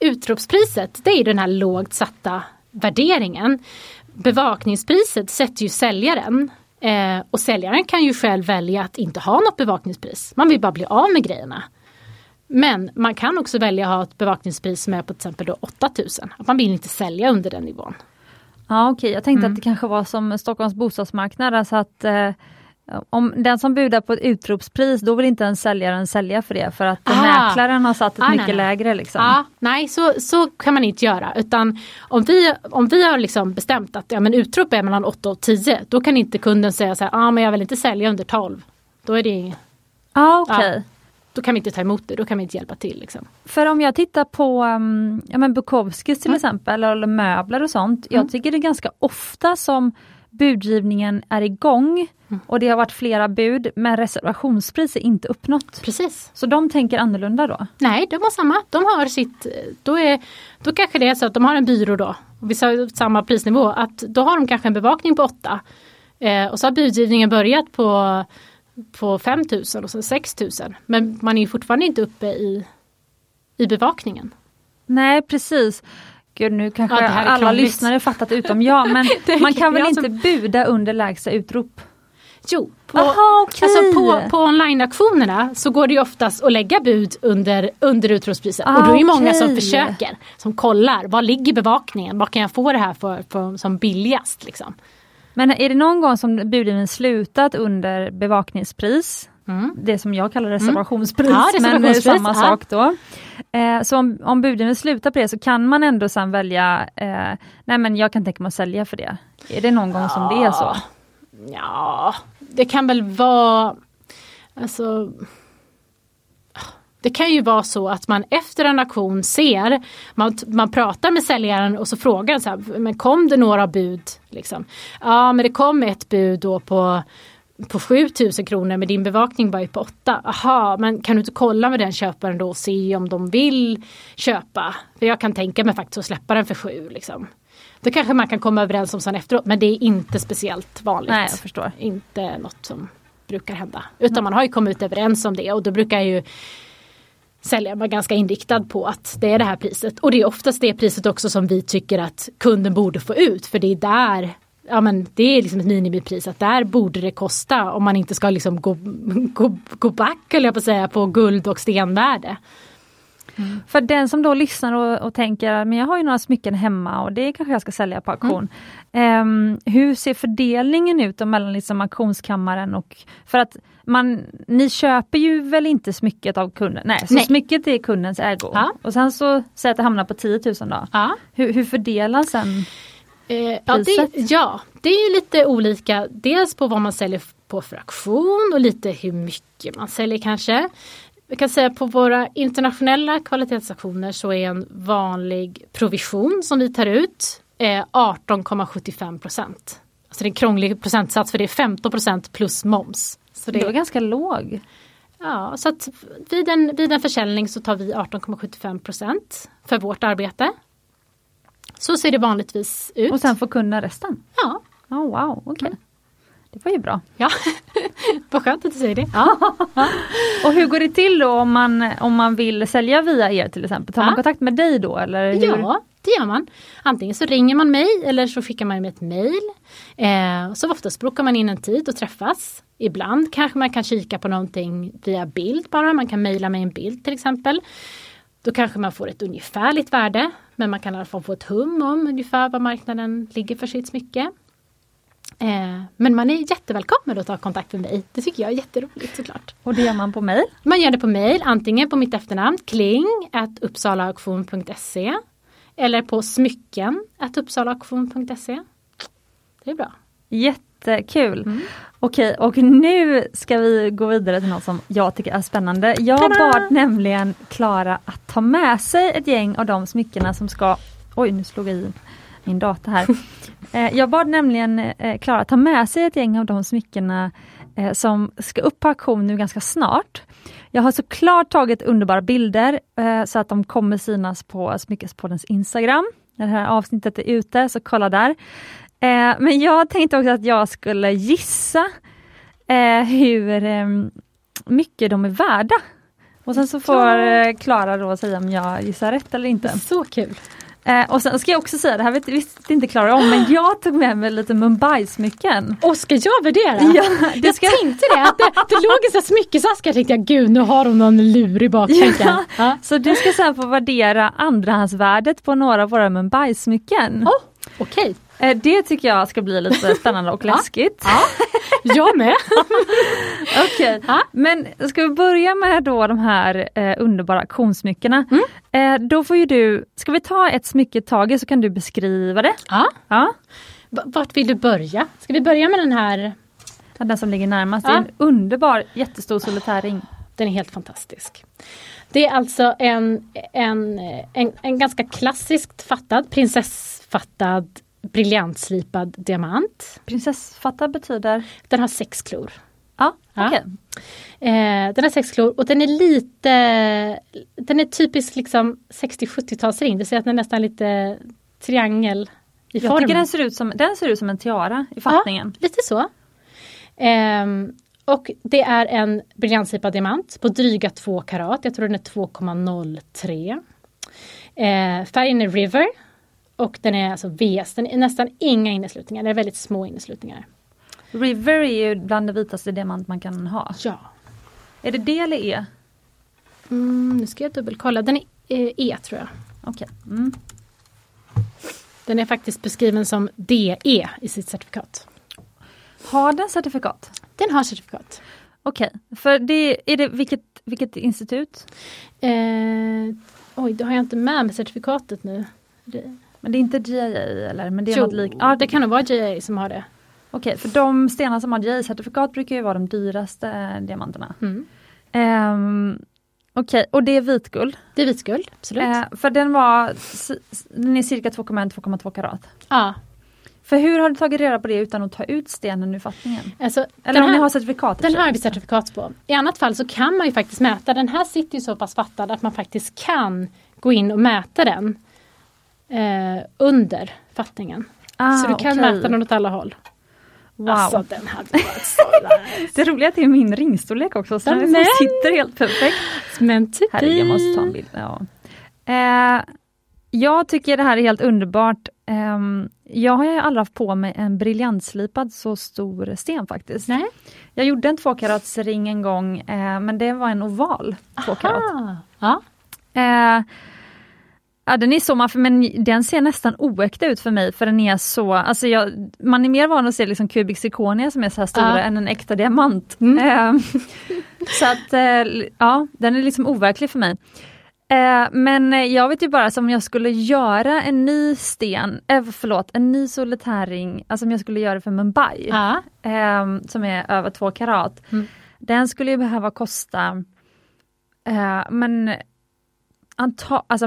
utropspriset det är den här lågt satta värderingen. Bevakningspriset sätter ju säljaren eh, och säljaren kan ju själv välja att inte ha något bevakningspris. Man vill bara bli av med grejerna. Men man kan också välja att ha ett bevakningspris som är på till exempel då 8000. Att man vill inte sälja under den nivån. Ja okej, jag tänkte Mm. att det kanske var som Stockholms bostadsmarknad, alltså att eh, om den som budar på ett utropspris, då vill inte ens säljaren sälja för det, för att Ah. mäklaren har satt ett Ah, nej, mycket nej. lägre. Liksom. Ja, nej så, så kan man inte göra utan om vi, om vi har liksom bestämt att ja, men utrop är mellan 8 och 10 då kan inte kunden säga så här, ah, men jag vill inte sälja under 12. Då är det Ja, okej. Då kan vi inte ta emot det, då kan vi inte hjälpa till. Liksom. För om jag tittar på um, ja, men Bukowskis till Mm. exempel, eller möbler och sånt. Mm. Jag tycker det är ganska ofta som budgivningen är igång Mm. och det har varit flera bud men reservationspris är inte uppnått. Precis. Så de tänker annorlunda då? Nej, de har samma. De har sitt, då, är, då kanske det är så att de har en byrå då, vi sa samma prisnivå, att då har de kanske en bevakning på 8. Eh, och så har budgivningen börjat på, på 5000 och så 6000. Men man är fortfarande inte uppe i, i bevakningen. Nej precis. Gud nu kanske Ja, alla krångligt. lyssnare fattat utom jag men man kan väl jag som- inte buda under lägsta utrop? Jo, på, Aha, okej. alltså på, på online-auktionerna så går det ju oftast att lägga bud under, under utropspriset. Ah, och då är det många som försöker, som kollar, vad ligger bevakningen, vad kan jag få det här för, för som billigast? Liksom. Men är det någon gång som budgivningen slutat under bevakningspris? Mm. Det som jag kallar reservationspris, Ja, men det är reservationspris, samma ja. sak då. Eh, så om, om budgivningen slutar på det så kan man ändå sen välja, eh, nej men jag kan tänka mig att sälja för det. Är det någon gång som det är så? Ja, det kan väl vara, alltså det kan ju vara så att man efter en auktion ser, man, man pratar med säljaren och så frågar så här, men kom det några bud? Liksom. Ja men det kom ett bud då på på 7000 kronor men din bevakning var ju på 8. Aha, men kan du inte kolla med den köparen då och se om de vill köpa? För jag kan tänka mig faktiskt att släppa den för 7 liksom. Då kanske man kan komma överens om sån efteråt men det är inte speciellt vanligt. Nej, jag förstår. Inte något som brukar hända. Utan man har ju kommit överens om det och då brukar ju säljaren vara ganska inriktad på att det är det här priset. Och det är oftast det priset också som vi tycker att kunden borde få ut för det är där Ja men det är liksom ett minimipris att där borde det kosta om man inte ska liksom gå, gå, gå back höll jag på säga på guld och stenvärde. För den som då lyssnar och, och tänker, men jag har ju några smycken hemma och det kanske jag ska sälja på auktion. Ehm, hur ser fördelningen ut mellan liksom auktionskammaren och, för att man, ni köper ju väl inte smycket av kunden? Nej, så Nej. smycket är kundens ägo. Ja. Och sen så säg att det hamnar på 10 000 då. Ja. Hur, hur fördelas sen? Eh, ja, det, ja, det är ju lite olika. Dels på vad man säljer på för auktion och lite hur mycket man säljer kanske. Vi kan säga på våra internationella kvalitetsauktioner så är en vanlig provision som vi tar ut eh, 18,75 procent. Alltså det är en krånglig procentsats för det är 15 procent plus moms. Så Det det, var ganska låg. ja, så att vid, en, vid en försäljning så tar vi 18,75 procent för vårt arbete. Så ser det vanligtvis ut. Och sen får kunden resten? ja, Oh, wow, okej. Det var ju bra. Ja, vad skönt att du säger det. Och hur går det till då om man, om man vill sälja via er till exempel? Tar man Ja. kontakt med dig då eller? Hur? Ja, det gör man. Antingen så ringer man mig eller så skickar man ett mail. Eh, så oftast bokar man in en tid och träffas. Ibland kanske man kan kika på någonting via bild bara. Man kan mejla mig en bild till exempel. Då kanske man får ett ungefärligt värde. Men man kan i alla fall få ett hum om ungefär vad marknaden ligger för sitt smycke. Eh, men man är jättevälkommen att ta kontakt med mig. Det tycker jag är jätteroligt såklart. Och det gör man på mail? Man gör det på mail, antingen på mitt efternamn kling uppsalaauktion.se eller på smycken uppsalaauktion.se. Det är bra. Jättekul! Mm. Okej, och nu ska vi gå vidare till något som jag tycker är spännande. Jag Tada! bad nämligen Klara att ta med sig ett gäng av de smyckena som ska... Oj, nu slog jag i min data här. Eh, jag bad nämligen eh, Klara att ta med sig ett gäng av de smyckena eh, som ska upp på auktion nu ganska snart. Jag har såklart tagit underbara bilder eh, så att de kommer synas på Smyckespoddens Instagram. När det här avsnittet är ute, så kolla där. Eh, men jag tänkte också att jag skulle gissa eh, hur eh, mycket de är värda. Och sen så får eh, Klara då säga om jag gissar rätt eller inte. Så kul! Eh, och sen ska jag också säga, det här vet, visste inte Klara om, men jag tog med mig lite Mumbai-smycken. Och ska jag värdera? Ja, det jag ska... tänkte det, att det, det låg en sån smyckesask, jag tänkte gud nu har hon någon lurig baktänk. Ja. Ja. Så du ska sen få värdera andrahandsvärdet på några av våra Mumbai-smycken. Oh, Okej, Eh, det tycker jag ska bli lite spännande och läskigt. ja. jag med. Okej, Ja. men ska vi börja med då de här eh, underbara auktionssmyckena. Mm. Eh, då får ju du, ska vi ta ett smycke i taget så kan du beskriva det. Ja. Ja, Vart vill du börja? Ska vi börja med den här? den som ligger närmast. Ja. Det är en underbar jättestor solitärring. Den är helt fantastisk. Det är alltså en, en, en, en ganska klassiskt fattad, prinsessfattad, briljantslipad diamant. Prinsessfatta betyder? Den har sex klor. Ja, Ja. Eh, den har sex klor och den är lite, den är typisk liksom 60-70-talsring. Det säga att den är nästan lite triangel i Jag formen. tycker den ser, ut som, den ser ut som en tiara i fattningen. Ja, lite så. Ehm, och det är en briljantslipad diamant på dryga 2 karat. Jag tror den är 2,03. Eh, färgen är River. Och den är alltså VS. Den är nästan inga inneslutningar. Det är väldigt små inneslutningar. River är ju bland det vitaste diamant man kan ha. Ja. Är det D eller E? Mm, nu ska jag dubbelkolla. Den är eh, E tror jag. Okej. Mm. Den är faktiskt beskriven som DE i sitt certifikat. Har den certifikat? Den har certifikat. Okej, för det är det vilket, vilket institut? Eh, oj, det har jag inte med mig certifikatet nu. Men det är inte GIA eller? Men det är jo, något lik. Ja, det kan nog vara JA som har det. Okej, för de stenar som har GIA-certifikat brukar ju vara de dyraste eh, diamanterna. Mm. Um, Okej, och det är vitguld. Det är vitguld, absolut. Eh, för den var, den är cirka 2,1-2,2 karat. ja, För hur har du tagit reda på det utan att ta ut stenen ur fattningen? alltså, Eller om här, ni har certifikatet? den har vi certifikat på. I annat fall så kan man ju faktiskt mäta. Den här sitter ju så pass fattad att man faktiskt kan gå in och mäta den eh, under fattningen. Ah, så du kan okej. mäta den åt alla håll. Wow. Alltså den hade varit så nice. Det roliga är att det är min ringstorlek också, så den Men- sitter helt perfekt. Men. Herregud, jag måste ta en bild. Ja. Eh, jag tycker det här är helt underbart. Ehm, jag har ju aldrig haft på mig en briljantslipad så stor sten faktiskt. Nej. Jag gjorde en tvåkaratsring en gång, eh, men det var en oval tvåkarat. Ja. Ja, den är så maffig, men den ser nästan oäkta ut för mig, för den är så, alltså jag, man är mer van att se liksom kubik zirconia som är så här stora Ja. än en äkta diamant. Mm. Eh, så att, eh, ja, den är liksom overklig för mig. Eh, men jag vet ju bara som om jag skulle göra en ny sten, eh, förlåt, en ny solitärring, alltså om jag skulle göra det för Mumbai, Ja. eh, som är över två karat. Mm. Den skulle ju behöva kosta, men anta, alltså,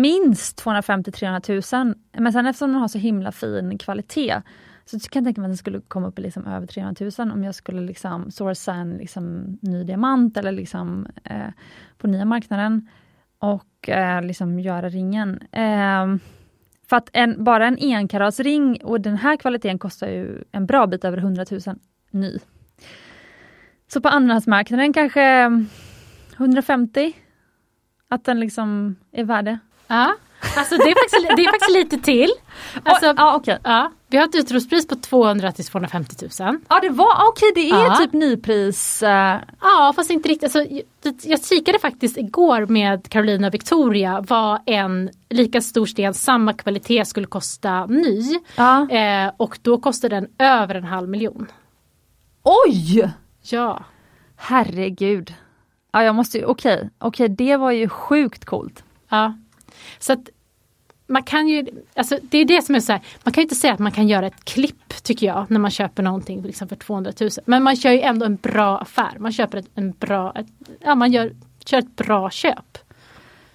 minst 250-300 000. Men sen eftersom den har så himla fin kvalitet så kan jag tänka mig att den skulle komma upp i liksom över 300 000 om jag skulle liksom sourca en liksom ny diamant eller liksom eh, på nya marknaden och eh, liksom göra ringen. Eh, för att en, bara en enkaratsring och den här kvaliteten kostar ju en bra bit över 100 000 ny. Så på andrahandsmarknaden kanske mm, 150 att den liksom är värd det ja. Alltså det är, faktiskt, det är faktiskt lite till. Alltså, Oj, ja, okej. ja, vi har ett utropspris på 200 till 250 000. Ja det var, okej det är Ja. typ nypris. eh, Ja fast inte riktigt. Alltså, jag, jag kikade faktiskt igår med Carolina Victoria vad en lika stor sten, samma kvalitet skulle kosta ny. ja. Eh, och då kostar den över en halv miljon. Oj! Ja. Herregud. Ja jag måste ju, okej, okej det var ju sjukt coolt. ja. Så man kan ju, alltså det är det som är så här, man kan ju inte säga att man kan göra ett klipp tycker jag när man köper någonting liksom för 200 000. Men man kör ju ändå en bra affär. Man köper ett, en bra, ett, ja man gör, kör ett bra köp.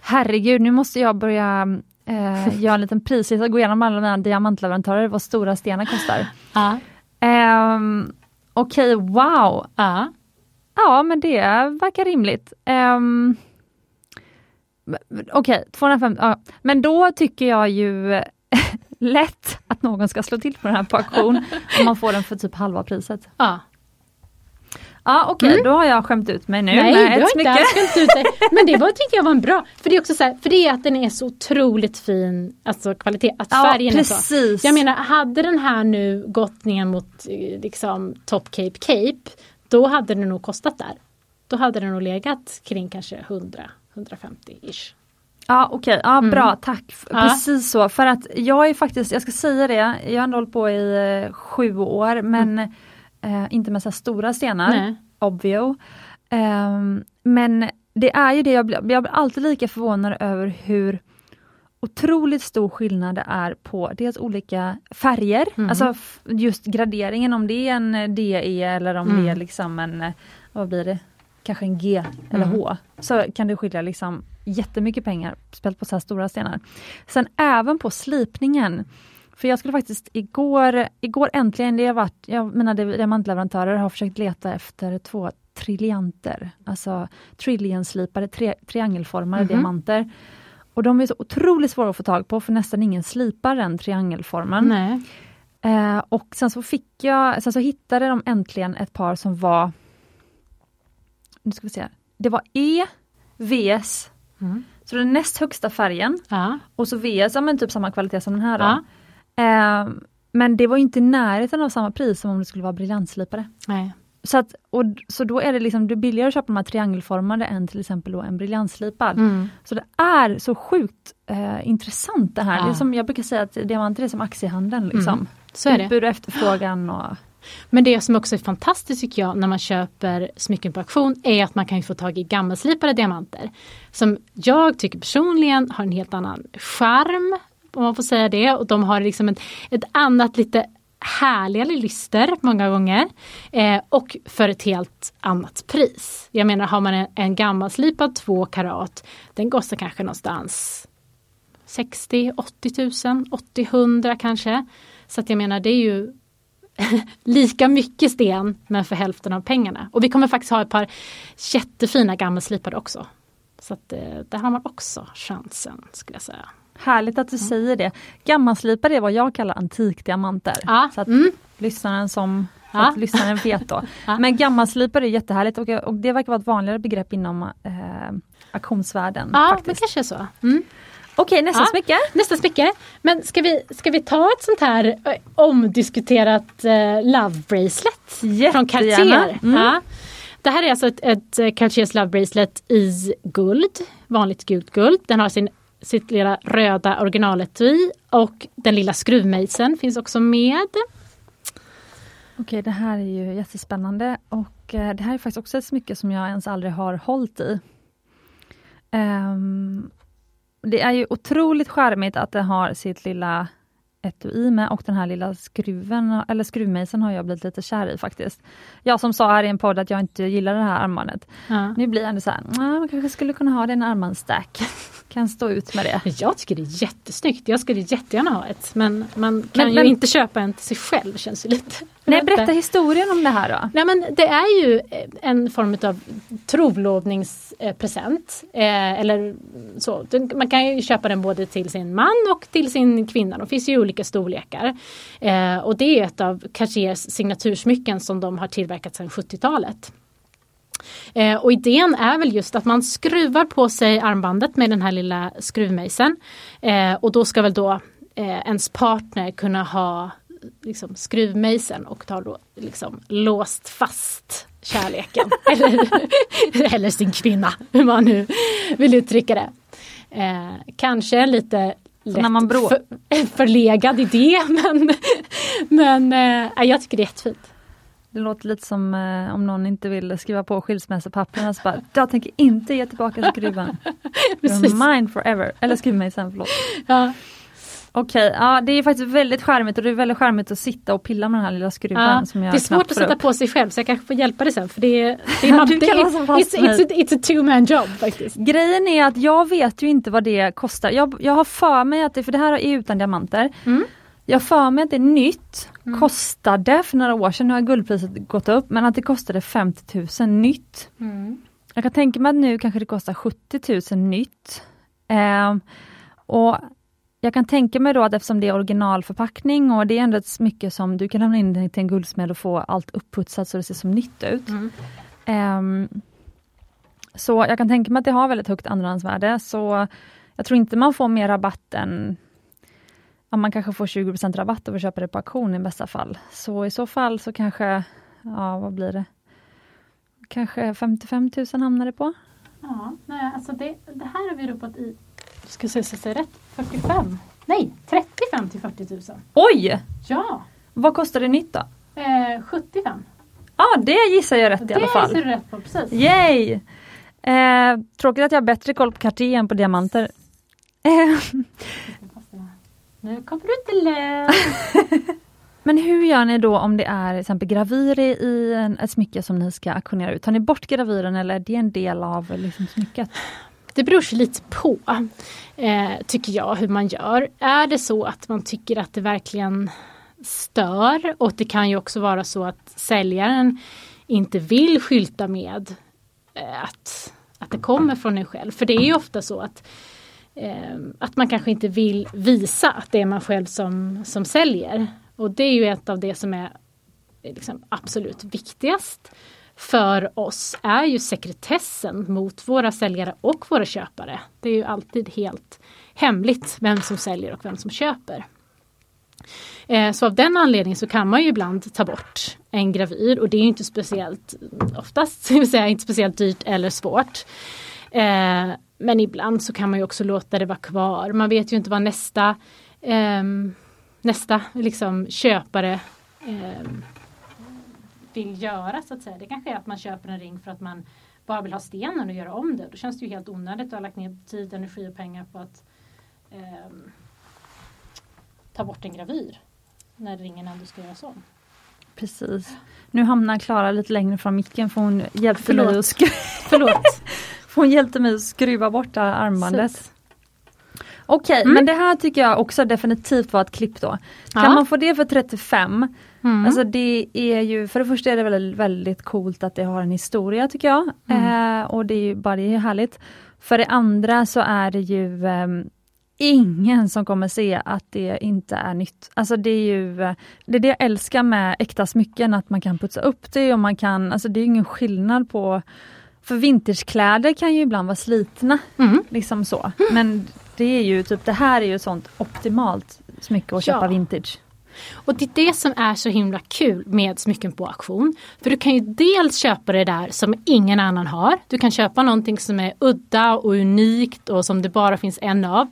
Herregud, nu måste jag börja eh, göra en liten prislista, gå igenom alla mina diamantleverantörer, vad stora stenar kostar. Ja. Um, okej, wow. Ja. Ja men det verkar rimligt. Um, Okej, 250, ja. men då tycker jag ju lätt att någon ska slå till på den här på auktion om man får den för typ halva priset. Ja. Ja okej, okay, mm. då har jag skämt ut mig nu. Nej, du har inte alls skämt ut dig. Men det var, tyckte jag var en bra, för det är också så här, för det är att den är så otroligt fin, alltså kvalitet, att ja, färgen precis. är så. Jag menar, hade den här nu gått ner mot eh, liksom Top Cape Cape, då hade den nog kostat där. Då hade den nog legat kring kanske 100-150-ish. Ja okej, okay. ja, mm. bra tack. Ja. Precis så, för att jag är faktiskt, jag ska säga det, jag har ändå hållit på i eh, sju år men mm Eh, inte med så stora stenar, Nej. obvio. Eh, men det är ju det, jag blir, jag blir alltid lika förvånad över hur otroligt stor skillnad det är på dels olika färger, mm. alltså just graderingen om det är en DE eller om mm. det är liksom en, eh, vad blir det, kanske en G eller mm. H. Så kan det skilja liksom jättemycket pengar, speciellt på så här stora stenar. Sen även på slipningen. För jag skulle faktiskt igår, igår äntligen, det har varit, jag, mina diamantleverantörer har försökt leta efter två trillianter, alltså trillion-slipade tri, triangelformade mm -hmm. diamanter. Och de är så otroligt svåra att få tag på för nästan ingen slipar den triangelformen. Eh, och sen så fick jag, sen så hittade de äntligen ett par som var, nu ska vi se, det var E, VS, mm. så den näst högsta färgen ja. och så VS, ja men typ samma kvalitet som den här då. Ja. Eh, men det var inte i närheten av samma pris som om det skulle vara briljantslipade. Nej. Så, att, och, så då är det liksom det är billigare att köpa de här triangelformade än till exempel då en briljantslipad. Mm. Så det är så sjukt eh, intressant det här. Ja. Det är som, jag brukar säga att diamanter är som aktiehandeln. Liksom. Mm. Så är det. Utbud och efterfrågan. Och... Men det som också är fantastiskt tycker jag när man köper smycken på auktion är att man kan få tag i gammalslipade diamanter. Som jag tycker personligen har en helt annan charm om man får säga det. Och de har liksom ett, ett annat lite härligare lyster många gånger. Eh, och för ett helt annat pris. Jag menar har man en, en gammalslipad 2 karat, den kostar kanske någonstans 60, 80 000, 80, 100 kanske. Så att jag menar det är ju lika mycket sten men för hälften av pengarna. Och vi kommer faktiskt ha ett par jättefina gammalslipade också. Så att eh, där har man också chansen skulle jag säga. Härligt att du mm. säger det. Gammalslipade är vad jag kallar antikdiamanter. Ja. Så att mm. lyssnaren som ja. att lyssnaren vet då. ja. Men gammalslipade är jättehärligt och, och det verkar vara ett vanligare begrepp inom eh, auktionsvärlden. Ja, faktiskt. men kanske så. Mm. Okej, nästa ja, smycke. Nästa smycke. Men ska vi, ska vi ta ett sånt här eh, omdiskuterat eh, Love Bracelet Jättegärna. från Cartier? Mm. Ja. Det här är alltså ett, ett eh, Cartiers Love Bracelet i guld, vanligt gult guld. Den har sin sitt lilla röda originaletui och den lilla skruvmejseln finns också med. Okej, det här är ju jättespännande och eh, det här är faktiskt också ett smycke som jag ens aldrig har hållit i. Um, det är ju otroligt charmigt att det har sitt lilla etui med och den här lilla skruven, eller skruvmejseln har jag blivit lite kär i faktiskt. Jag som sa här i en podd att jag inte gillar det här armbandet. Ja. Nu blir jag ändå så här, man kanske skulle kunna ha det i en armbandsstack kan stå ut med det. Jag tycker det är jättesnyggt. Jag skulle jättegärna ha ett. Men man kan men, ju men, inte köpa en till sig själv. känns ju lite. Nej, berätta historien om det här då. Nej, men det är ju en form av trolovningspresent. Eh, eller så. Man kan ju köpa den både till sin man och till sin kvinna. De finns ju i olika storlekar. Eh, och det är ett av Cartiers signatursmycken som de har tillverkat sedan 70-talet. Eh, och idén är väl just att man skruvar på sig armbandet med den här lilla skruvmejseln. Eh, och då ska väl då eh, ens partner kunna ha liksom, skruvmejseln och ta då liksom låst fast kärleken. eller, eller sin kvinna, hur man nu vill uttrycka det. Eh, kanske lite lätt när man brå för, förlegad idé men, men eh, jag tycker det är jättefint. Det låter lite som eh, om någon inte vill skriva på skilsmässopapperna så bara, jag tänker inte ge tillbaka skruven. You're mine forever. Eller skriv mig sen, förlåt. Ja. Okej, okay, ja det är faktiskt väldigt charmigt och det är väldigt charmigt att sitta och pilla med den här lilla skruven. Ja, som jag det är svårt att sätta upp. på sig själv så jag kanske får hjälpa dig sen för det är, det är, man, det är it's, it's, a, it's a two man job faktiskt. Grejen är att jag vet ju inte vad det kostar. Jag, jag har för mig att det, för det här är utan diamanter. Mm. Jag för mig att det är nytt mm. kostade för några år sedan, nu har guldpriset gått upp, men att det kostade 50 000 nytt. Mm. Jag kan tänka mig att nu kanske det kostar 70 000 nytt. Eh, och jag kan tänka mig då att eftersom det är originalförpackning och det är ändå ett smycke som du kan lämna in till en guldsmed och få allt upputsat så det ser som nytt ut. Mm. Um, så jag kan tänka mig att det har väldigt högt andrahandsvärde, så jag tror inte man får mer rabatt än ja, man kanske får 20 rabatt om vi köper det på auktion i bästa fall. Så i så fall så kanske, ja vad blir det? Kanske 55 000 hamnar det på. Ja, nej, alltså det, det här har vi ropat i, ska jag säga rätt, 45? Nej, 35 till 40 000. Oj! Ja! Vad kostar det nytt då? Eh, 75. Ja, ah, det gissar jag rätt det i alla fall. Det gissar du rätt på, precis. Yay! Eh, tråkigt att jag har bättre koll på Cartier än på diamanter. Eh. Nu kommer du inte lätt. Men hur gör ni då om det är till exempel gravyr i en, ett smycke som ni ska auktionera ut? Tar ni bort gravyren eller är det en del av liksom, smycket? Det beror lite på, eh, tycker jag, hur man gör. Är det så att man tycker att det verkligen stör och det kan ju också vara så att säljaren inte vill skylta med eh, att, att det kommer från en själv. För det är ju ofta så att Ehm, att man kanske inte vill visa att det är man själv som, som säljer. Och det är ju ett av det som är eh, liksom absolut viktigast för oss är ju sekretessen mot våra säljare och våra köpare. Det är ju alltid helt hemligt vem som säljer och vem som köper. Ehm, så av den anledningen så kan man ju ibland ta bort en gravyr och det är inte speciellt, oftast det vill säga, inte speciellt dyrt eller svårt. Ehm, men ibland så kan man ju också låta det vara kvar. Man vet ju inte vad nästa eh, nästa liksom, köpare eh, vill göra så att säga. Det kanske är att man köper en ring för att man bara vill ha stenen och göra om det. Då känns det ju helt onödigt att ha lagt ner tid, energi och pengar på att eh, ta bort en gravyr. När ringen ändå ska göras om. Precis. Nu hamnar Klara lite längre från micken för hon hjälpte Förlåt. mig att, Förlåt. hon hjälpte mig att skruva bort armbandet. Precis. Okej, Mm. men det här tycker jag också definitivt var ett klipp då. Kan Ja. man få det för 35? Mm. Alltså det är ju, för det första är det väldigt, väldigt coolt att det har en historia tycker jag. Mm. Eh, och det är ju bara det är härligt. För det andra så är det ju ehm, ingen som kommer se att det inte är nytt. Alltså det är ju eh, det, är det jag älskar med äkta smycken, att man kan putsa upp det och man kan, alltså det är ingen skillnad på för vintagekläder kan ju ibland vara slitna, Mm. liksom så. Men det är ju typ, det här är ju sånt optimalt smycke att köpa Ja. vintage. Och det är det som är så himla kul med smycken på auktion. För du kan ju dels köpa det där som ingen annan har. Du kan köpa någonting som är udda och unikt och som det bara finns en av.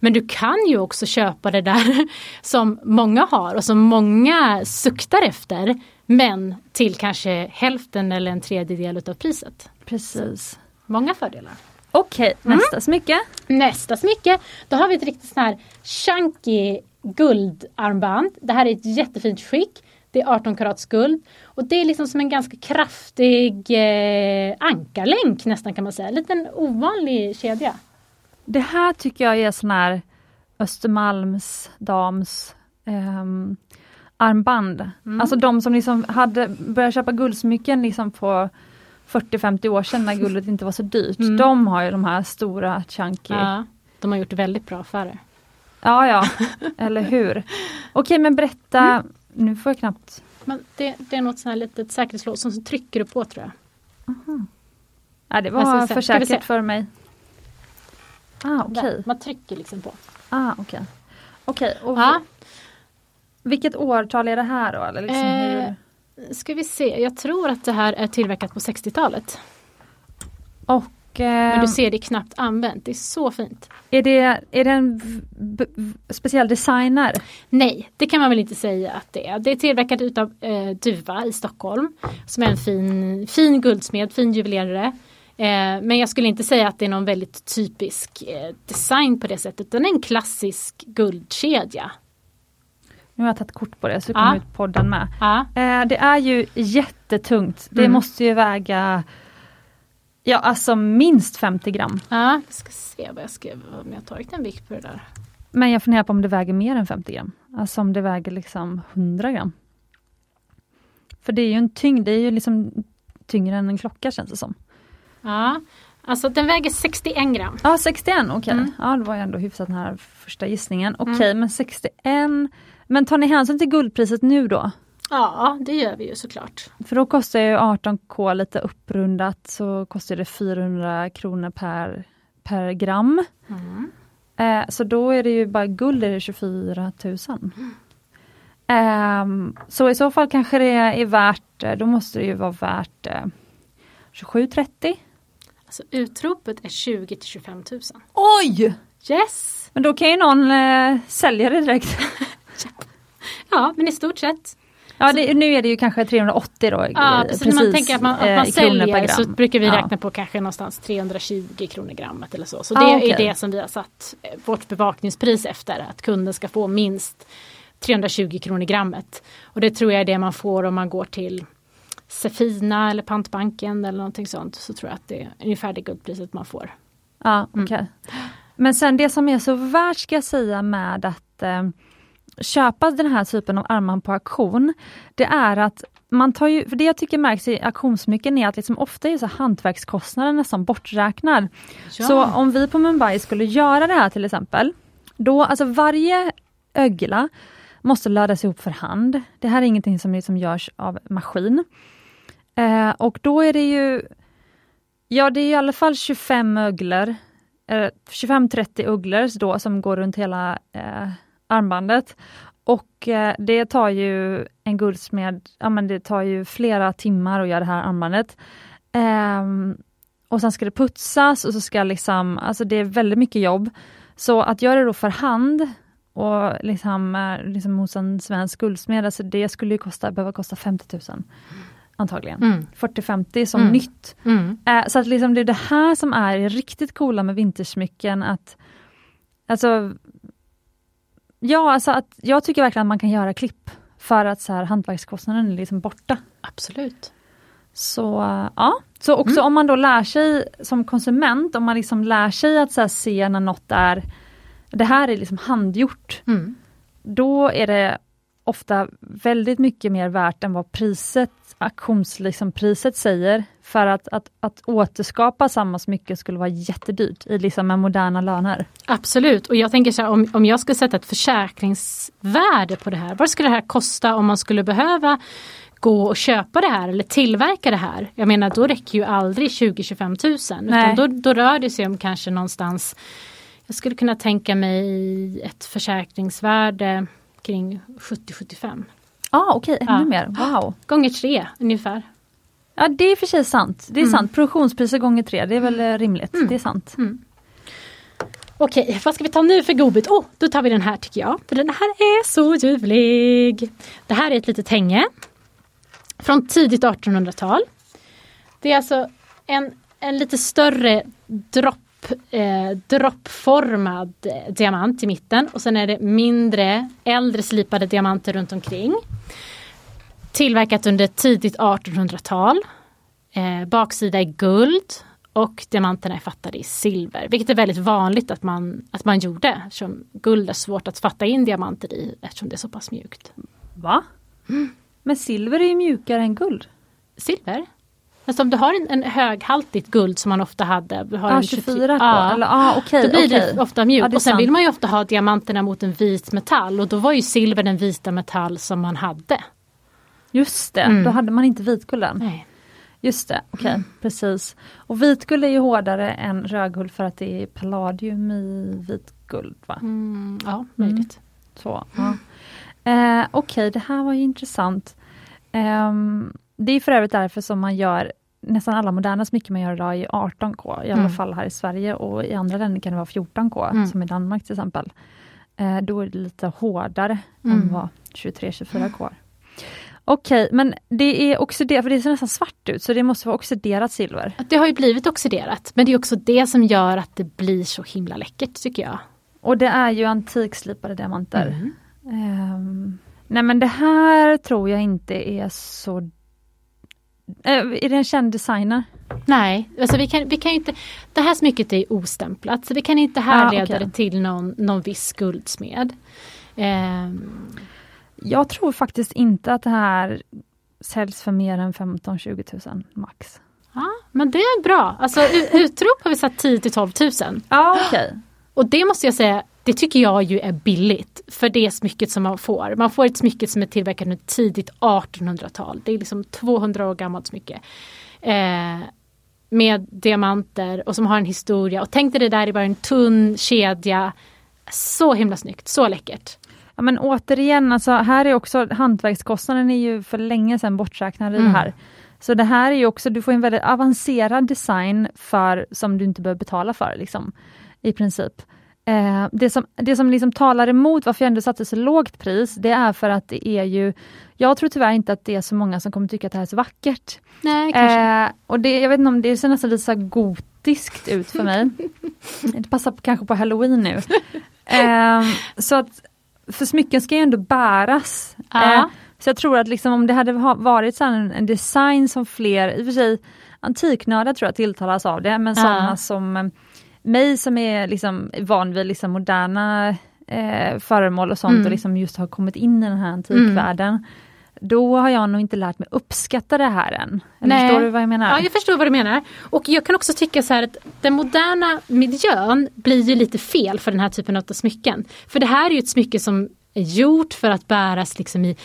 Men du kan ju också köpa det där som många har och som många suktar efter. Men till kanske hälften eller en tredjedel utav priset. Precis. Många fördelar. Okej, nästa smycke. Nästa smycke, då har vi ett riktigt sån här chunky guldarmband. Det här är ett jättefint skick. Det är 18 karats guld och det är liksom som en ganska kraftig eh, ankarlänk nästan kan man säga. En liten ovanlig kedja. Det här tycker jag är sån här Östermalms dams ehm, armband. Mm. Alltså de som liksom hade börjat köpa guldsmycken liksom på 40-50 år sedan när guldet inte var så dyrt. Mm. De har ju de här stora chunky. Ja, Ja, de har gjort väldigt bra affärer. ja, eller hur. Okej, men berätta. Mm. Nu får jag knappt. Men det, det är något sånt här litet säkerhetslås som trycker du på tror jag. Ja, det var för säkert för mig. Ah. Där, Man trycker liksom på. Ah, okej. Okej, och Ja, vilket årtal är det här då? Eller liksom Eh, hur? ska vi se, jag tror att det här är tillverkat på 60-talet. Och Men eh, du ser det knappt använt, det är så fint. är, det, är det en speciell designer? Nej, det kan man väl inte säga att det är. Det är tillverkat utav eh, Duva i Stockholm. Som är en fin, fin guldsmed, fin juvelerare. Eh, men jag skulle inte säga att det är någon väldigt typisk eh, design på det sättet. Den är en klassisk guldkedja. Nu har jag tagit kort på det så kommer ut podden med. Ja, Eh, det är ju jättetungt. Det Mm. måste ju väga Ja alltså minst 50 gram. ja. Jag ska se vad jag skrev om jag tagit en vikt på det där. Men jag funderar på om det väger mer än 50 gram. Alltså om det väger liksom 100 gram. För det är ju en tyngd, det är ju liksom tyngre än en klocka känns det som. Ja, Alltså den väger 61 gram. Ja 61, okej. Okay. Mm. Ja det var ju ändå hyfsat den här första gissningen. Okej okay, men 61. Men tar ni hänsyn till guldpriset nu då? Ja det gör vi ju såklart. För då kostar ju 18K lite upprundat så kostar det 400 kronor per, per gram. Mm. Eh, så då är det ju bara guld är det 24 000. Eh, så i så fall kanske det är värt, eh, då måste det ju vara värt eh, 27-30. Alltså utropet är 20 till 25 000. Oj! Yes! Men då kan ju någon eh, sälja det direkt. ja men i stort sett. Ja det, nu är det ju kanske 380 då. Ja precis, precis när man tänker att man, att man eh, säljer så brukar vi Ja. räkna på kanske någonstans 320 kronor grammet eller så. Så Ah, det okej. är det som vi har satt eh, vårt bevakningspris efter. Att kunden ska få minst 320 kronor grammet. Och det tror jag är det man får om man går till Sefina eller Pantbanken eller någonting sånt. Så tror jag att det är ungefär det guldpriset man får. Ja, Mm. okej. Men sen det som är så värt ska jag säga med att eh, köpa den här typen av armband på auktion, det är att man tar ju, för det jag tycker märks i auktionssmycken är att liksom ofta är så hantverkskostnaden nästan borträknad. Så om vi på Mumbai skulle göra det här till exempel, då alltså varje ögla måste lödas ihop för hand. Det här är ingenting som liksom görs av maskin. Eh, och då är det ju, ja det är i alla fall 25 öglor, eh, 25-30 ugglor då som går runt hela eh, armbandet. Och eh, det tar ju en guldsmed, ja men det tar ju flera timmar att göra det här armbandet. Ehm, och sen ska det putsas och så ska liksom, alltså det är väldigt mycket jobb. Så att göra det då för hand och liksom, eh, liksom hos en svensk guldsmed, alltså det skulle ju kosta, behöva kosta 50 000 antagligen. Mm. 40-50 som Mm. nytt. Mm. Eh, så att liksom det är det här som är riktigt coola med vintersmycken, att alltså Ja, alltså att jag tycker verkligen att man kan göra klipp för att så här, hantverkskostnaden är liksom borta. Absolut. Så eh, ja, så också om man då lär sig som konsument, om man liksom lär sig att så här, se när något är det här är liksom handgjort, Mm. då är det ofta väldigt mycket mer värt än vad priset, auktionspriset liksom, priset säger. För att, att, att återskapa samma smycke skulle vara jättedyrt i liksom med moderna löner. Absolut, och jag tänker så här, om, om jag ska sätta ett försäkringsvärde på det här, vad skulle det här kosta om man skulle behöva gå och köpa det här eller tillverka det här? Jag menar då räcker ju aldrig 20-25 tusen Nej. utan då, då rör det sig om kanske någonstans Jag skulle kunna tänka mig ett försäkringsvärde kring 70-75 Ja ah, okej, ännu Ja. mer, wow. gånger tre ungefär. Ja det är i för sig sant, det är Mm. sant. Produktionspriser gånger tre, det är väl eh, rimligt, det är sant. Okej, vad ska vi ta nu för godbit? Oh, då tar vi den här tycker jag. För den här är så ljuvlig. Det här är ett litet hänge. Från tidigt 1800-tal. Det är alltså en, en lite större dropp, eh, droppformad eh, diamant i mitten och sen är det mindre äldre slipade diamanter runt omkring. Tillverkat under tidigt 1800-tal. Eh, baksida är guld och diamanterna är fattade i silver. Vilket är väldigt vanligt att man, att man gjorde. Eftersom guld är svårt att fatta in diamanter i eftersom det är så pass mjukt. Va? Men silver är ju mjukare än guld. Silver? Alltså om du har en, en höghaltigt guld som man ofta hade. Du har Ja, en 24 ja, Eller ah, okej, Då blir okej. det ofta mjukt. Är och sen sant. vill man ju ofta ha diamanterna mot en vit metall och då var ju silver den vita metall som man hade. Just det, Mm. då hade man inte vitgulden. Nej. Just det, okej precis. Och vitguld är ju hårdare än rödguld för att det är palladium i vitguld va? Mm, ja, möjligt. Så, ja. eh, Okej, det här var ju intressant. Ehm, det är för övrigt därför som man gör nästan alla moderna smycken man gör idag i 18K, i alla Mm. fall här i Sverige och i andra länder kan det vara 14K, Mm. som i Danmark till exempel. Eh, då är det lite hårdare Mm. än vad 23-24K är. Okej, men det är oxiderat, för det ser nästan svart ut, så det måste vara oxiderat silver. Det har ju blivit oxiderat men det är också det som gör att det blir så himla läckert tycker jag. Och det är ju antikslipade diamanter. Ehm, nej men det här tror jag inte är så... Eh, är det en känd designer? Nej, alltså vi kan, vi kan inte, det här smycket är ostämplat så vi kan inte härleda okej. det till någon, någon viss guldsmed. Ehm, Jag tror faktiskt inte att det här säljs för mer än 15-20 000 max. Ja, men det är bra. Alltså utrop har vi satt 10 till 12 000. Ja, okej. Okay. Och det måste jag säga, det tycker jag ju är billigt för det smycket som man får. Man får ett smycke som är tillverkat under tidigt 1800-tal. Det är liksom 200 år gammalt smycke. Eh, med diamanter och som har en historia. Och tänk dig det där i bara en tunn kedja. Så himla snyggt, så läckert. Ja men återigen, alltså här är också hantverkskostnaden är ju för länge sedan borträknad i mm. det här. Så det här är ju också, du får en väldigt avancerad design för som du inte behöver betala för liksom, i princip. Eh, det som, det som liksom talar emot varför jag ändå satte så lågt pris, det är för att det är ju Jag tror tyvärr inte att det är så många som kommer tycka att det här är så vackert. Nej, eh, och det, jag vet inte om det ser nästan lite så gotiskt ut för mig. det passar kanske på halloween nu. Eh, så att För smycken ska ju ändå bäras. Uh. så jag tror att liksom om det hade varit så en, en design som fler, i och för sig antiknördar tror jag tilltalas av det, men uh. sådana som mig som är liksom van vid liksom moderna eh, föremål och sånt mm. och liksom just har kommit in i den här antikvärlden. Mm. Då har jag nog inte lärt mig uppskatta det här än. Nej. Förstår du vad jag menar? Ja, jag förstår vad du menar. Och jag kan också tycka så här att den moderna miljön blir ju lite fel för den här typen av smycken. För det här är ju ett smycke som är gjort för att bäras liksom i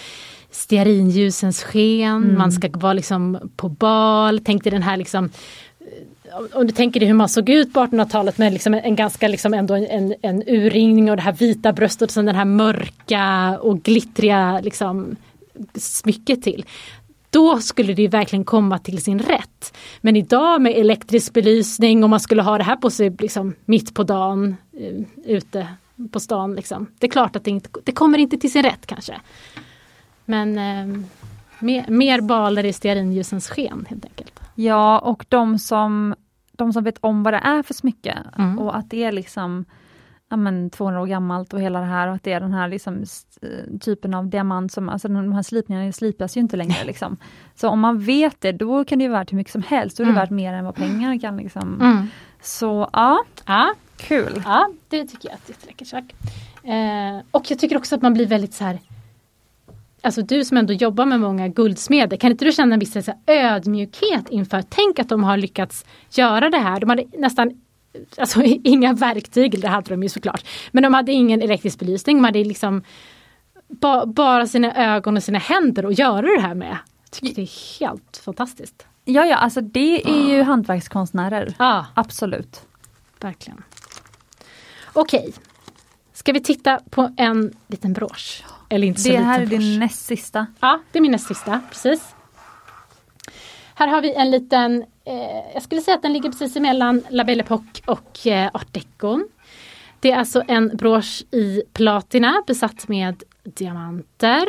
stearinljusens sken, mm. man ska vara liksom på bal, tänk dig den här liksom om du tänker dig hur man såg ut på 1800-talet med liksom en ganska liksom ändå en, en urringning och det här vita bröstet och sen den här mörka och glittriga liksom smycket till. Då skulle det verkligen komma till sin rätt. Men idag med elektrisk belysning och man skulle ha det här på sig liksom mitt på dagen eh, ute på stan. Liksom. Det är klart att det, inte, det kommer inte till sin rätt kanske. Men eh, mer, mer baler i stearinljusens sken helt enkelt. Ja, och de som, de som vet om vad det är för smycke mm. och att det är liksom ja, men 200 år gammalt och hela det här och att det är den här liksom, typen av diamant som, alltså de här slipningarna slipas ju inte längre. Liksom. Så om man vet det, då kan det ju vara värt hur mycket som helst, då är det mm. värt mer än vad pengar kan liksom. Mm. Så ja, ja, kul. Ja, det tycker jag är ett jätteläckert sak. Eh, och jag tycker också att man blir väldigt så här Alltså du som ändå jobbar med många guldsmeder, kan inte du känna en viss ödmjukhet inför, tänk att de har lyckats göra det här. De hade nästan alltså, inga verktyg, det hade de ju såklart. Men de hade ingen elektrisk belysning, de hade liksom ba, bara sina ögon och sina händer att göra det här med. Jag tycker det är helt fantastiskt. Ja, ja, alltså det är ju hantverkskonstnärer. Ja. Absolut. Verkligen. Okej, ska vi titta på en liten brosch? Eller inte så det här är din näst sista. Ja, det är min näst sista, precis. Här har vi en liten, eh, jag skulle säga att den ligger precis emellan La Belle Époque och eh, Art Deco. Det är alltså en brosch i platina besatt med diamanter.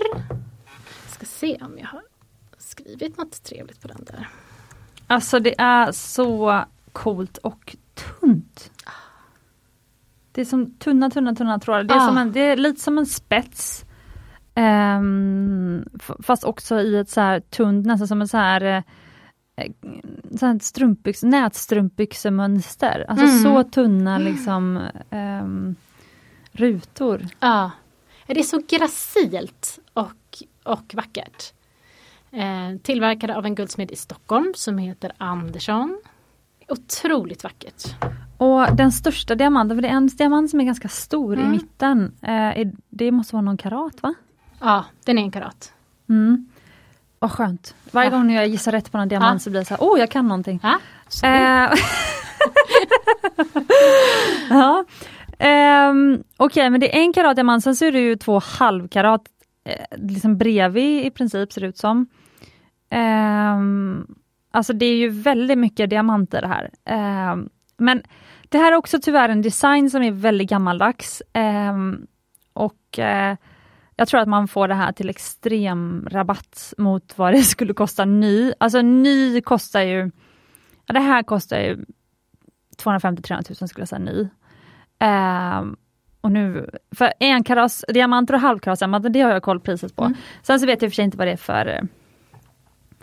Jag ska se om jag har skrivit något trevligt på den där. Alltså det är så coolt och tunt. Det är som tunna, tunna, tunna trådar. Det är, ah. som en, det är lite som en spets. Um, fast också i ett så här tunt, nästan som en så här, eh, så här strumpbyx, nätstrumpbyxemönster. Alltså mm. så tunna liksom um, rutor. Ja, det är så gracilt och, och vackert. Eh, tillverkade av en guldsmed i Stockholm som heter Andersson. Otroligt vackert. Och den största diamanten, för det är en diamant som är ganska stor mm. i mitten. Eh, det måste vara någon karat va? Ja, den är en karat. Mm. Vad skönt. Varje ja. gång jag gissar rätt på någon diamant ja. så blir det så här, oh jag kan någonting. Ja. Eh. ja. Um, Okej, okay, men det är en karat diamant, sen så är det ju två halvkarat eh, liksom bredvid i princip ser det ut som. Um, alltså det är ju väldigt mycket diamanter här. Um, men det här är också tyvärr en design som är väldigt gammaldags. och uh, jag tror att man får det här till extrem rabatt mot vad det skulle kosta ny. Alltså ny kostar ju, ja, det här kostar ju 250-300 000 skulle jag säga ny. Uh, och nu, för enkarats diamanter och halvkaratdiamanter, det har jag koll priset på. Mm. Sen så vet jag i och för sig inte vad det är för,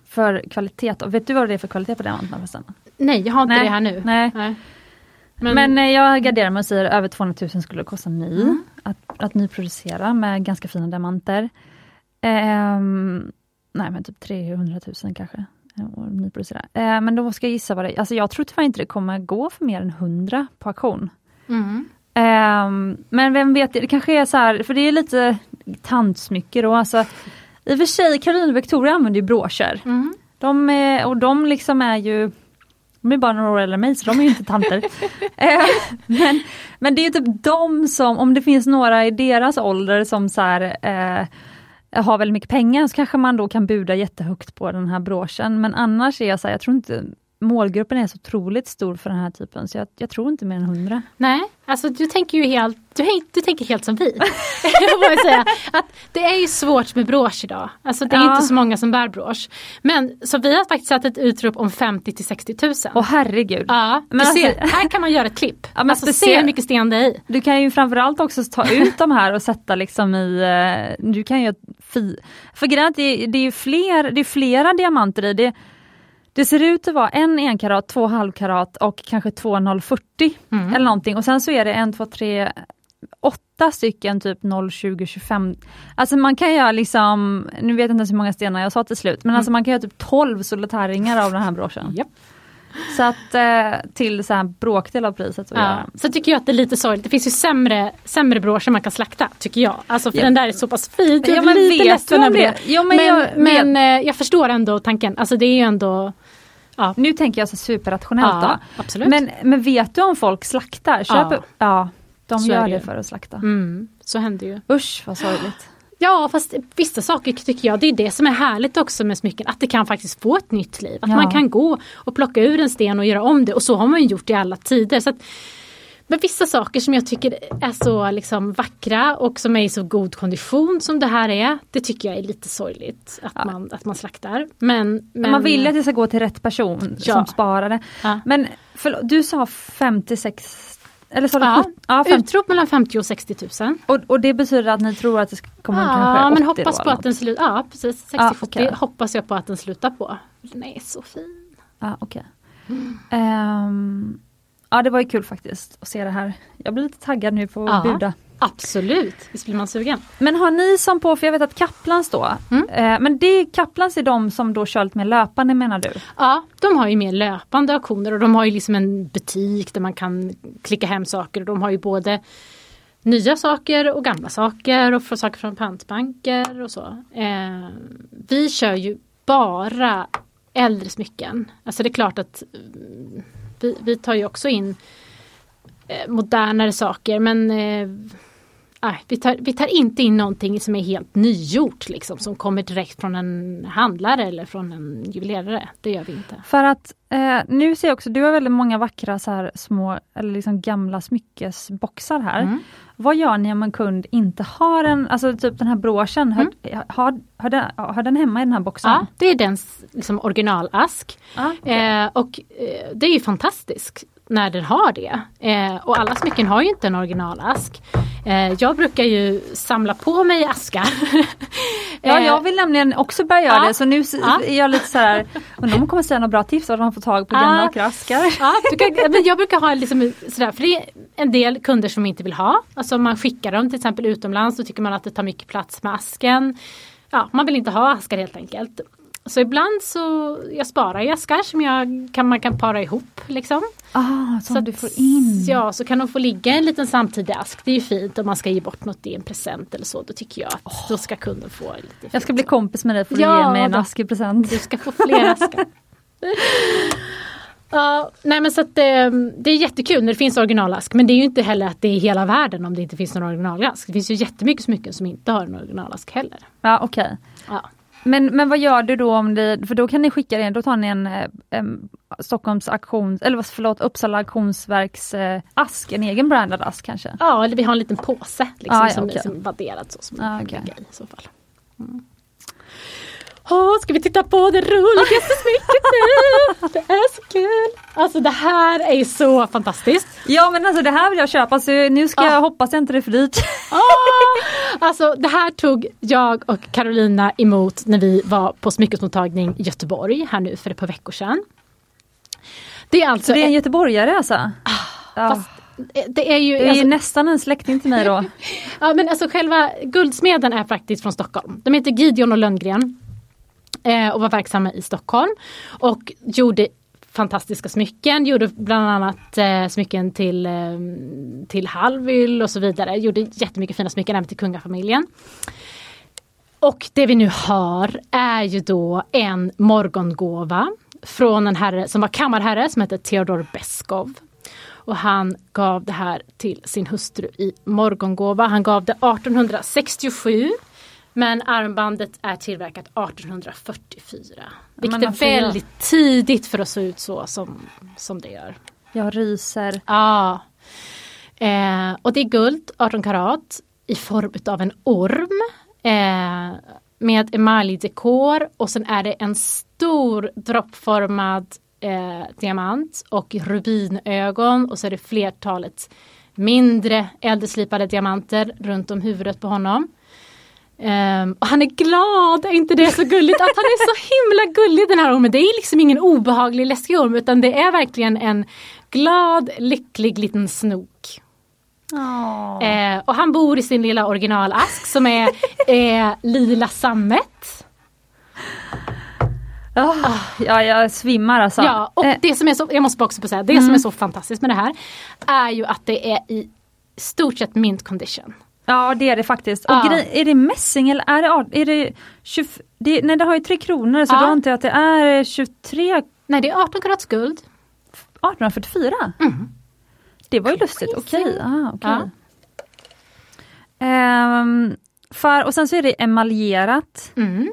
för kvalitet. Vet du vad det är för kvalitet på förresten? Nej, jag har inte Nej. det här nu. Nej. Nej. Men, Men eh, jag garderar mig och säger över 200 000 skulle det kosta ny. Mm. Att, att nyproducera med ganska fina diamanter. Um, nej men typ 300 000 kanske. och nypor och sådär. Eh, men då ska jag gissa vad det är. Alltså jag tror tyvärr inte det kommer gå för mer än 100 på auktion. Mm. Ehm, men vem vet, det kanske är så här, för det är lite tantsmycke då. Alltså, I och för sig, Caroline och Victoria använder ju broscher. Mm. De är, och de liksom är ju de är bara några år äldre än mig så de är ju inte tanter. Eh, men, men det är ju typ de som, om det finns några i deras ålder som så här, eh, har väldigt mycket pengar så kanske man då kan buda jättehögt på den här broschen. Men annars är jag så här, jag tror inte målgruppen är så otroligt stor för den här typen så jag, jag tror inte mer än hundra. Nej, alltså du tänker ju helt, du, du tänker helt som vi. jag säga, att det är ju svårt med brosch idag. Alltså det är Ja. inte så många som bär brosch. Men så vi har faktiskt satt ett utrop om 50 till 60 000. Åh herregud. Ja, Men alltså- ser, här kan man göra ett klipp. Ja, men alltså se speciellt- hur mycket sten det är i. Du kan ju framförallt också ta ut de här och sätta liksom i, eh, du kan ju fi, för grejen är att det, det är ju fler, det är flera diamanter i. Det, det ser ut att vara en enkarat, två halvkarat och kanske två 040 Mm. eller någonting och sen så är det en, två, tre, åtta stycken typ 0, 20, 25. Alltså man kan göra liksom, nu vet jag inte ens hur många stenar jag sa till slut, men alltså man kan göra typ 12 solitärringar av den här broschen. Japp. Så att eh, till så här bråkdel av priset Ja. Så tycker jag att det är lite sorgligt. Det finns ju sämre, sämre broscher man kan slakta, tycker jag. Alltså för Ja. den där är så pass fin. Ja, men lite vet ledsen över det? Jo, men men jag men, eh, jag förstår ändå tanken. Alltså det är ju ändå... Ja, Nu tänker jag så superrationellt ja då. absolut. Men, men vet du om folk slaktar? Köper, ja. Ja. de Så gör det det för att slakta. mm, så händer ju. Usch vad sorgligt. Ja fast vissa saker tycker jag, det är det som är härligt också med smycken, att det kan faktiskt få ett nytt liv. Att Ja. man kan gå och plocka ur en sten och göra om det och så har man ju gjort i alla tider. Så att, men vissa saker som jag tycker är så liksom vackra och som är i så god kondition som det här är, det tycker jag är lite sorgligt att, Ja. man, att man slaktar. Men, men Man vill att det ska gå till rätt person Ja. som sparar det. Men förlåt, du sa 56 eller sa du Ja, 70? Ja, 50. Utrop mellan 50 och 60 000. Och, och det betyder att ni tror att det komma Ja, kanske 80 men då, hoppas på eller att den slutar, ja precis, 60-70 Ja, okej. hoppas jag på att den slutar på. Den är så fin. Ja, okej. Ehm, ja, det var ju kul faktiskt att se det här. Jag blir lite taggad nu på att Ja. buda. Absolut, visst blir man sugen. Men har ni som på, för jag vet att Kaplans då, Mm. eh, men det Kaplans är de som då kör lite mer löpande menar du? Ja, de har ju mer löpande auktioner och de har ju liksom en butik där man kan klicka hem saker och de har ju både nya saker och gamla saker och saker från pantbanker och så. Eh, vi kör ju bara äldre smycken. Alltså det är klart att mm, vi, vi tar ju också in eh, modernare saker men eh, nej, vi, tar, vi tar inte in någonting som är helt nygjort liksom som kommer direkt från en handlare eller från en juvelerare. Det gör vi inte. För att eh, nu ser jag också, du har väldigt många vackra så här små, eller liksom gamla smyckesboxar här. Mm. Vad gör ni om en kund inte har en, alltså typ den här broschen, hör, har, har, den, har den hemma i den här boxen? Ja, det är dens liksom, originalask. Ja, okej. Eh, och eh, det är ju fantastiskt när den har det. Eh, och alla smycken har ju inte en originalask. Eh, jag brukar ju samla på mig askar. Ja, jag vill nämligen också börja göra ja, det så nu ja. är jag lite så här, undrar om hon kommer säga några bra tips vad man får tag på gamla vackra askar. Ja, kan, men jag brukar ha liksom sådär, för det är en del kunder som inte vill ha. Alltså om man skickar dem till exempel utomlands så tycker man att det tar mycket plats med asken. Ja, man vill inte ha askar helt enkelt. Så ibland så jag sparar jag askar som jag kan, man kan para ihop. Liksom. Ah, som Så du får in. Ja, så kan de få ligga en liten samtidig ask. Det är ju fint om man ska ge bort något i en present eller så. Då tycker jag att då ska kunden få lite Jag ska fint bli kompis med dig för att Ja, ge mig en då. ask i present. Du ska få fler askar. Ja, nej men så att det, det är jättekul när det finns originalask men det är ju inte heller att det är hela världen om det inte finns någon originalask. Det finns ju jättemycket smycken som inte har en originalask heller. Ja, okej. Ja. Men, men vad gör du då om det, för då kan ni skicka det, då tar ni en, eh, en Stockholms auktion, eller förlåt Uppsala auktionsverks eh, ask, en egen brandad ask kanske? ja, eller vi har en liten påse liksom, Ah, ja, som okej. är som vadderad så som Ah, i, i så fall. Mm. Åh, ska vi titta på det roligaste smycket nu? Det är så kul! Alltså det här är så fantastiskt. Ja men alltså det här vill jag köpa så nu ska Ah. jag hoppas inte det är för dyrt. Ah! Alltså det här tog jag och Carolina emot när vi var på smyckesmottagning i Göteborg här nu för ett par veckor sedan. Det är alltså, Så det är en göteborgare alltså? ja. fast det är ju, Det är alltså, nästan en släkting till mig då. ja men alltså själva guldsmeden är faktiskt från Stockholm. De heter Gideon och Lönngren eh, och var verksamma i Stockholm. Och gjorde fantastiska smycken, gjorde bland annat eh, smycken till, eh, till Hallwyl och så vidare. Gjorde jättemycket fina smycken även till kungafamiljen. Och det vi nu har är ju då en morgongåva från en herre som var kammarherre som hette Theodor Beskov. Och han gav det här till sin hustru i morgongåva. Han gav det 1867 men armbandet är tillverkat 1844. Vilket är väldigt tidigt för att se ut så som, som det gör. Jag ryser. Ja. Eh, och det är guld, 18 karat, i form av en orm. Eh, med emaljdekor och sen är det en stor droppformad eh, diamant och rubinögon och så är det flertalet mindre ädelslipade diamanter runt om huvudet på honom. Um, och han är glad, är inte det så gulligt? Att han är så himla gullig den här ormen. Det är liksom ingen obehaglig läskig orm utan det är verkligen en glad, lycklig liten snok. Eh, och han bor i sin lilla originalask som är eh, lila sammet. Oh, ja, jag svimmar alltså. Ja, och eh. det som är så, jag måste också säga, det mm. som är så fantastiskt med det här är ju att det är i stort sett mint condition. Ja det är det faktiskt. Och ja. är det mässing eller är det, är det, 20, det Nej det har ju tre kronor så ja. då antar jag att det är 23 Nej det är 18 karats guld. 1844? Mm. Det var ju lustigt, okej. Okay. Ah, okay. ja. um, för, och sen så är det emaljerat. Mm.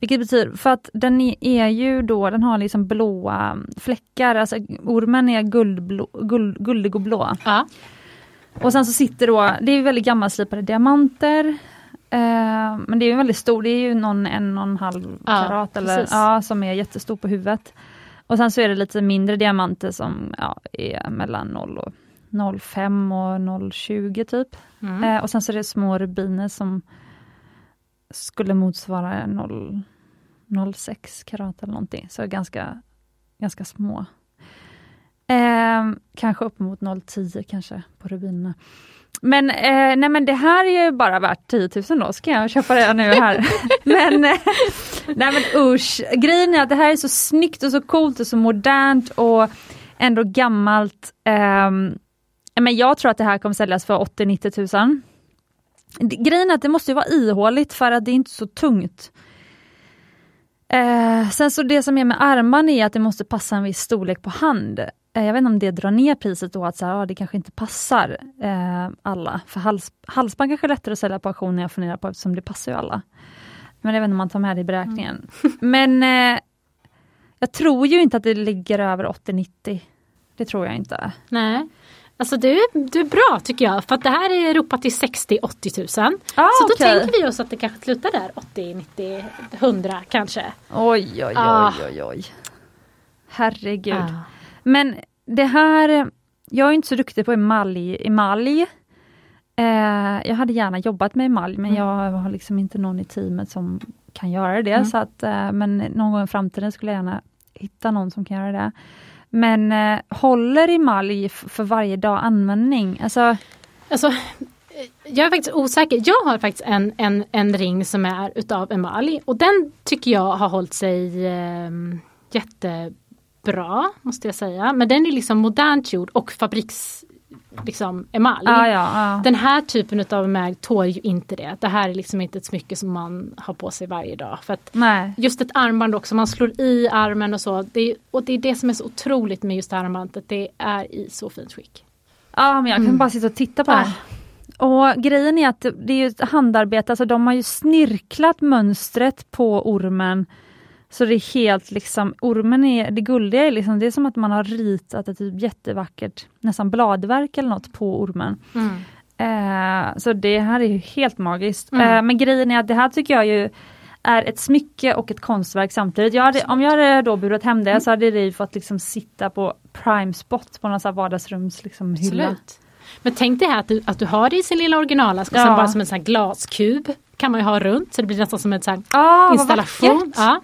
Vilket betyder, för att den är ju då, den har liksom blåa fläckar, alltså ormen är guldblå, guld, guldig och blå. Ja. Och sen så sitter då, det är väldigt gammalslipade diamanter. Eh, men det är väldigt stor, det är ju någon en och en halv karat ja, eller, ja, som är jättestor på huvudet. Och sen så är det lite mindre diamanter som ja, är mellan 0 och 0,5 och 0,20 typ. Mm. Eh, och sen så är det små rubiner som skulle motsvara 0,6 karat eller någonting. Så ganska, ganska små. Eh, kanske upp mot 0,10 kanske på rubinerna. Men, eh, nej men det här är ju bara värt 10 000 då, så kan jag köpa det nu här. men, eh, nej men usch, grejen är att det här är så snyggt och så coolt och så modernt och ändå gammalt. Eh, men jag tror att det här kommer säljas för 80-90 000. Grejen är att det måste vara ihåligt för att det är inte så tungt. Eh, sen så det som är med armarna är att det måste passa en viss storlek på hand. Eh, jag vet inte om det drar ner priset då, att så här, ja, det kanske inte passar eh, alla. För hals, halsband kanske är lättare att sälja på auktion, jag funderar på, eftersom det passar ju alla. Men jag vet inte om man tar med det i beräkningen. Mm. Men eh, jag tror ju inte att det ligger över 80-90. Det tror jag inte. Nej. Alltså du, du är bra tycker jag, för att det här är ropat till 60-80 tusen. Ah, så då okay. tänker vi oss att det kanske slutar där, 80, 90, 100 kanske. Oj, oj, ah. oj, oj, oj. Herregud. Ah. Men det här, jag är inte så duktig på emalj. emalj. Eh, jag hade gärna jobbat med emalj, men mm. jag har liksom inte någon i teamet som kan göra det. Mm. Så att, eh, men någon gång i framtiden skulle jag gärna hitta någon som kan göra det. Men eh, håller emalj för varje dag användning? Alltså, alltså, jag är faktiskt osäker. Jag har faktiskt en, en, en ring som är utav emalj och den tycker jag har hållit sig eh, jättebra måste jag säga. Men den är liksom modernt gjord och fabriks liksom emalj. Ah, ja, ah. Den här typen av emalj tål ju inte det. Det här är liksom inte ett smycke som man har på sig varje dag. För. Just ett armband också, man slår i armen och så. Det är, och det är det som är så otroligt med just armbandet, det är i så fint skick. Ja men jag kan mm. bara sitta och titta på ah. det. Och grejen är att det är ett handarbete, alltså de har ju snirklat mönstret på ormen så det är helt liksom, ormen är, det guldiga är liksom, det är som att man har ritat ett typ jättevackert, nästan bladverk eller något på ormen. Mm. Eh, så det här är helt magiskt. Mm. Eh, men grejen är att det här tycker jag ju är ett smycke och ett konstverk samtidigt. Jag hade, om jag hade då burit hem det så hade det fått liksom sitta på prime spot på någon vardagsrums liksom, hylla. Absolut. Men tänk dig här att du, att du har det i sin lilla originalask ja. bara som en sån glaskub kan man ju ha runt så det blir nästan som en sån ah, installation. Ja.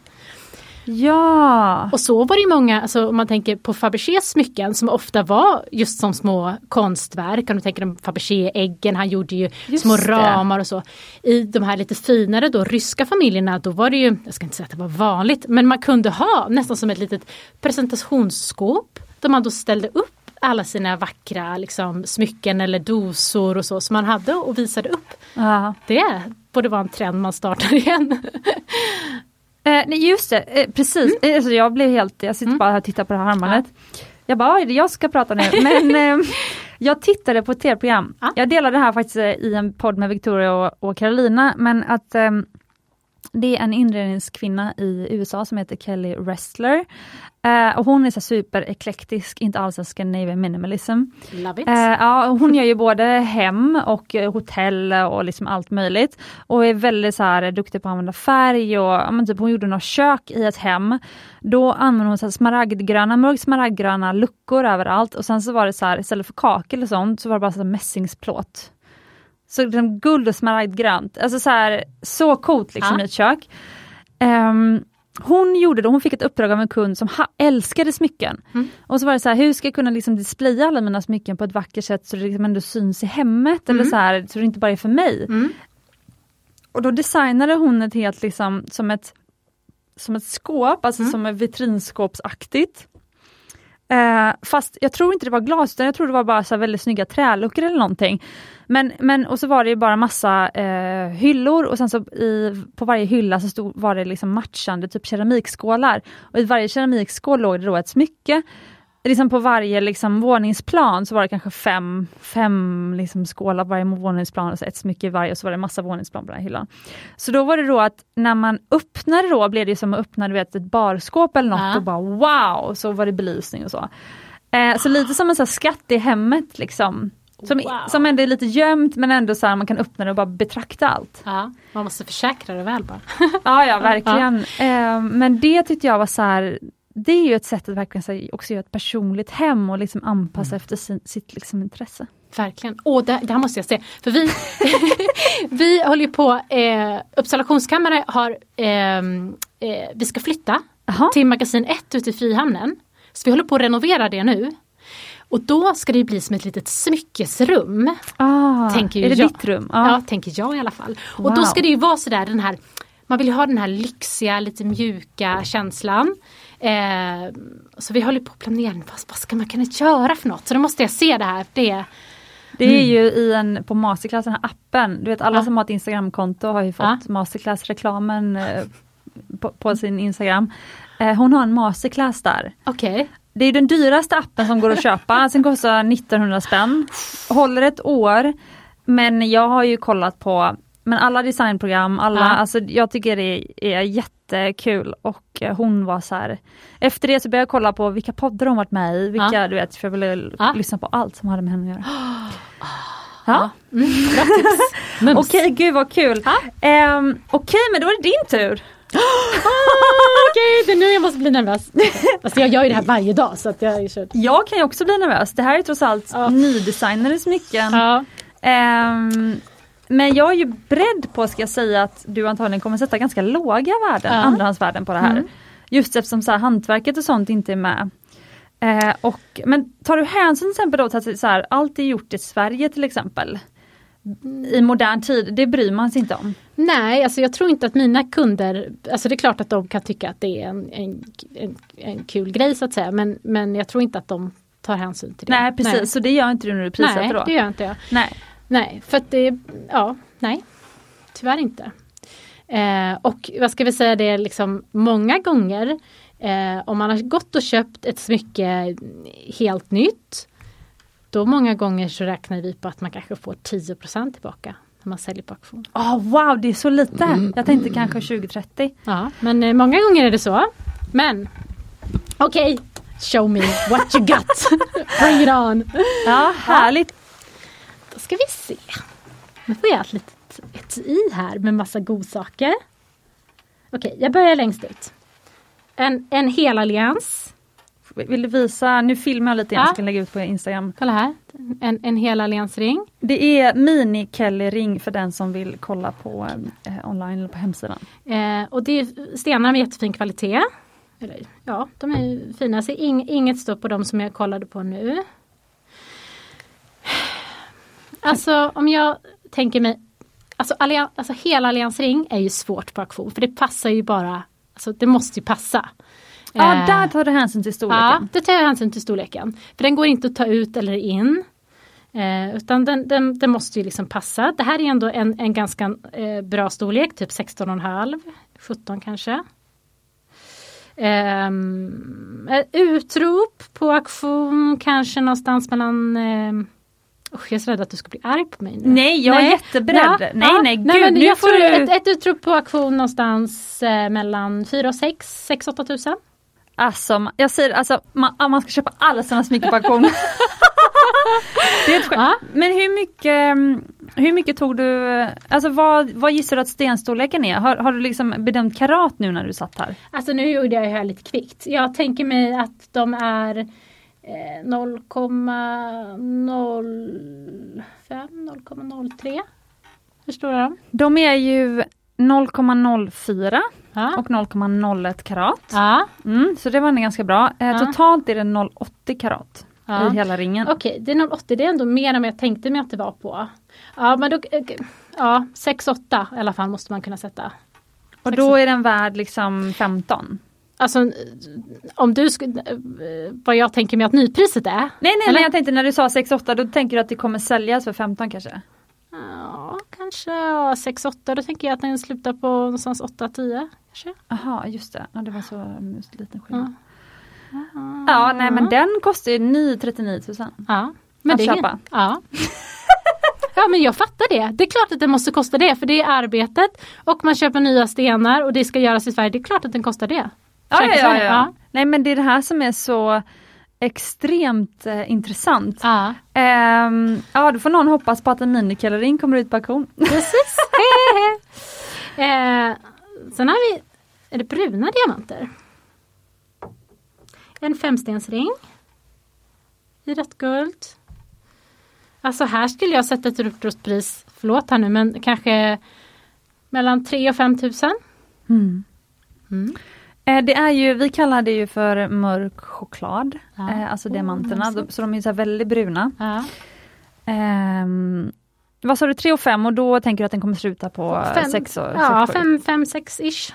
Ja! Och så var det många, alltså, om man tänker på Fabergés smycken som ofta var just som små konstverk. Om du tänker på Fabergé-äggen, han gjorde ju Just små det. ramar och så. I de här lite finare då, ryska familjerna, då var det ju, jag ska inte säga att det var vanligt, men man kunde ha nästan som ett litet presentationsskåp där man då ställde upp alla sina vackra liksom, smycken eller dosor och så som man hade och visade upp. ja. Det borde vara en trend man startar igen. Eh, nej, just det, eh, precis. Eh, Alltså, jag blev helt, jag sitter Mm. bara här och tittar på det här armbandet. Jag bara, oj, det är jag ska prata nu. Men eh, jag tittade på ett tv-program. Ja. Jag delade det här faktiskt eh, i en podd med Victoria och, och Carolina, men att eh, det är en inredningskvinna i USA som heter Kelly Restler. Eh, och hon är så super-eklektisk, inte alls en Scandinavian minimalism. Love it. Eh, ja, hon gör ju både hem och eh, hotell och liksom allt möjligt. Och är väldigt så här, duktig på att använda färg och ja, men typ, hon gjorde något kök i ett hem. Då använde hon så här smaragdgröna, mörk smaragdgröna luckor överallt och sen så var det så här, istället för kakel och sånt så var det bara så mässingsplåt. Så liksom guld och smaragdgrönt, alltså så här, så coolt liksom Ja. i ett kök. Ehm, hon gjorde det, hon fick ett uppdrag av en kund som älskade smycken. Mm. Och så var det så här, hur ska jag kunna liksom displaya alla mina smycken på ett vackert sätt så det liksom ändå syns i hemmet eller Mm. så här, så det inte bara är för mig. Mm. Och då designade hon ett helt liksom som ett, som ett skåp, alltså Mm. som ett vitrinskåpsaktigt. Eh, fast jag tror inte det var glas, utan jag tror det var bara så här väldigt snygga träluckor eller någonting. Men, men, och så var det ju bara massa eh, hyllor och sen så i, på varje hylla så stod, var det liksom matchande typ keramikskålar. Och i varje keramikskål låg det då ett smycke. Liksom på varje liksom, våningsplan så var det kanske fem, fem liksom, skålar på varje våningsplan och så ett smycke i varje och så var det massa våningsplan på den här hyllan. Så då var det då att när man öppnade då blev det som att öppna du vet, ett barskåp eller något Ja. och bara wow, så var det belysning och så. Eh, så lite som en så skatt i hemmet liksom. Som, Wow. som ändå är lite gömt men ändå så här, man kan öppna det och bara betrakta allt. Ja, man måste försäkra det väl bara. Ja, ja verkligen. Eh, men det tyckte jag var så här, det är ju ett sätt att verkligen också göra ett personligt hem och liksom anpassa efter sin, sitt liksom, intresse. Verkligen. Åh, det, det här måste jag se. För vi, vi håller på, eh, Uppsala har, ehm, eh, vi ska flytta Jaha. till magasin 1 ute i Frihamnen. Så vi håller på att renovera det nu. Och då ska det bli som ett litet smyckesrum. Ah, Tänker är det jag. ditt rum? Ja, tänker jag i alla fall. Och då Wow. ska det ju vara sådär den här man vill ju ha den här lyxiga, lite mjuka känslan. Eh, så vi håller på att planera, vad, vad ska man kunna göra för något? Så då måste jag se det här. Det, Det är ju i en, på Masterclass, den här appen. Du vet alla Ja. som har ett Instagramkonto har ju fått Ja. Masterclass-reklamen eh, på, på sin Instagram. Eh, hon har en Masterclass där. Okej. Det är den dyraste appen som går att köpa, den kostar 1900 spänn. Håller ett år. Men jag har ju kollat på men alla designprogram, alla, Ja. alltså jag tycker det är jättekul och eh, hon var så här. Efter det så började jag kolla på vilka poddar hon varit med i, vilka Ja. du vet, för jag ville Ja. lyssna på allt som hade med henne att göra. Ja. Mm, bra tips. Okej, gud vad kul. Ehm, Okej, men då är det din tur. Okej, det är nu jag måste bli nervös. Alltså jag gör ju det här varje dag så att jag är kört. Jag kan ju också bli nervös. Det här är trots allt Ja. nydesignade smycken. Ja. Ehm, men jag är ju beredd på, ska jag säga, att du antagligen kommer sätta ganska låga värden, Ja. andrahandsvärden på det här. Mm. Just eftersom så här, hantverket och sånt inte är med. Eh, och, men tar du hänsyn till exempel då till att så här, allt är gjort i Sverige till exempel. I modern tid, det bryr man sig inte om. Nej, alltså jag tror inte att mina kunder, alltså det är klart att de kan tycka att det är en, en, en, en kul grej så att säga men, men jag tror inte att de tar hänsyn till det. Nej precis, så det gör inte du när du prissätter Nej, då? det gör inte jag. Nej. Nej, för att det, ja, nej. Tyvärr inte. Eh, och vad ska vi säga, det är liksom många gånger eh, om man har gått och köpt ett smycke helt nytt då många gånger så räknar vi på att man kanske får 10% tillbaka när man säljer på auktion. Oh, wow, det är så lite! Jag tänkte kanske 20-30. Ja, men eh, många gånger är det så. Men okej, show me what you got. Bring it on. Ja, härligt! Ska vi se. Nu får jag ett litet ett i här med massa godsaker. Okej, jag börjar längst ut. En, en hel allians. Vill du visa, nu filmar jag lite grann Ja. jag kan lägga ut på Instagram. Kolla här. En, en hel alliansring. Det är mini Kelly ring för den som vill kolla på eh, online eller på hemsidan. Eh, och det är stenar med jättefin kvalitet. Eller, ja, de är fina. Så ing, inget står på dem som jag kollade på nu. Alltså om jag tänker mig Alltså, allian, alltså hela alliansring är ju svårt på auktion för det passar ju bara Alltså det måste ju passa. Ja, Eh, där tar du hänsyn till Ja, storleken. det tar jag hänsyn till storleken. För den går inte att ta ut eller in. Eh, utan den, den, den måste ju liksom passa. Det här är ändå en, en ganska eh, bra storlek, typ 16,5, 17 kanske. Ett utrop på auktion kanske någonstans mellan ehm, Usch, jag är så rädd att du ska bli arg på mig nu. Nej, jag är jätteberedd. Ja, nej, ja. nej, gud, men nu jag får du... ett, ett utrop på auktion någonstans eh, mellan 4 och 6, 6-8 tusen. Alltså, jag säger alltså, man, man ska köpa alla sina smycken på auktion. det är ett skämt. Ja. Men hur mycket, mm, hur mycket tog du, alltså vad, vad gissar du att stenstorleken är? Har, har du liksom bedömt karat nu när du satt här? Alltså nu gjorde jag det här lite kvickt. Jag tänker mig att de är eh, 0,05, 0,03. Förstår du dem? De är ju 0,04 Ja. och 0,01 karat. Ja. Mm, så det var ändå ganska bra. Eh, Ja. Totalt är det 0,80 karat i hela ringen. Okej, det är 0,80. Det är ändå mer än vad jag tänkte mig att det var på. Ja, men då, eh, ja 6,8 i alla fall måste man kunna sätta. Och då är den värd liksom 15. Alltså om du skulle, vad jag tänker mig att nypriset är. Nej nej, Eller? nej jag tänkte när du sa 6,8 då tänker du att det kommer säljas för 15 kanske? Ja, kanske ja, 6-8. Då tänker jag att den slutar på någonstans 8-10. Kanske. Jaha just det, ja, det var så liten skillnad. Ja. Ja nej men den kostar ju 9 39 000. Ja. Att det köpa. Ja. ja men jag fattar det. Det är klart att det måste kosta det för det är arbetet och man köper nya stenar och det ska göras i Sverige. Det är klart att den kostar det. Ja, ja, ja, ja. Nej men det är det här som är så extremt eh, intressant. Ja. Ehm, ja då får någon hoppas på att en minikalorin kommer ut på auktion. Precis. eh, sen har vi är det bruna diamanter. En femstensring. I rött guld. Alltså här skulle jag sätta ett upprustpris, förlåt här nu, men kanske mellan 3 och 5 tusen. Mm. Mm. Eh, det är ju, vi kallar det ju för mörk choklad, Ja. eh, alltså Oh, diamanterna. De- så de är så väldigt bruna. Ja. Ehm, vad sa du, 3 och 5 och då tänker du att den kommer sluta på Fem- 6 och Ja, 6, 5, 5, 6 ish.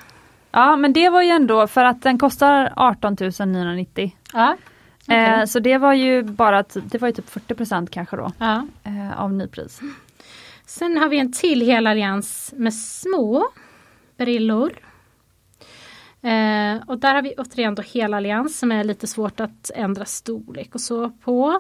Ja men det var ju ändå för att den kostar 18 990. Ja. okej. Eh, så det var ju bara, det var ju typ 40% kanske då ja. eh, av nypris. Sen har vi en till hel allians med små brillor. Eh, och där har vi återigen då hel allians som är lite svårt att ändra storlek och så på.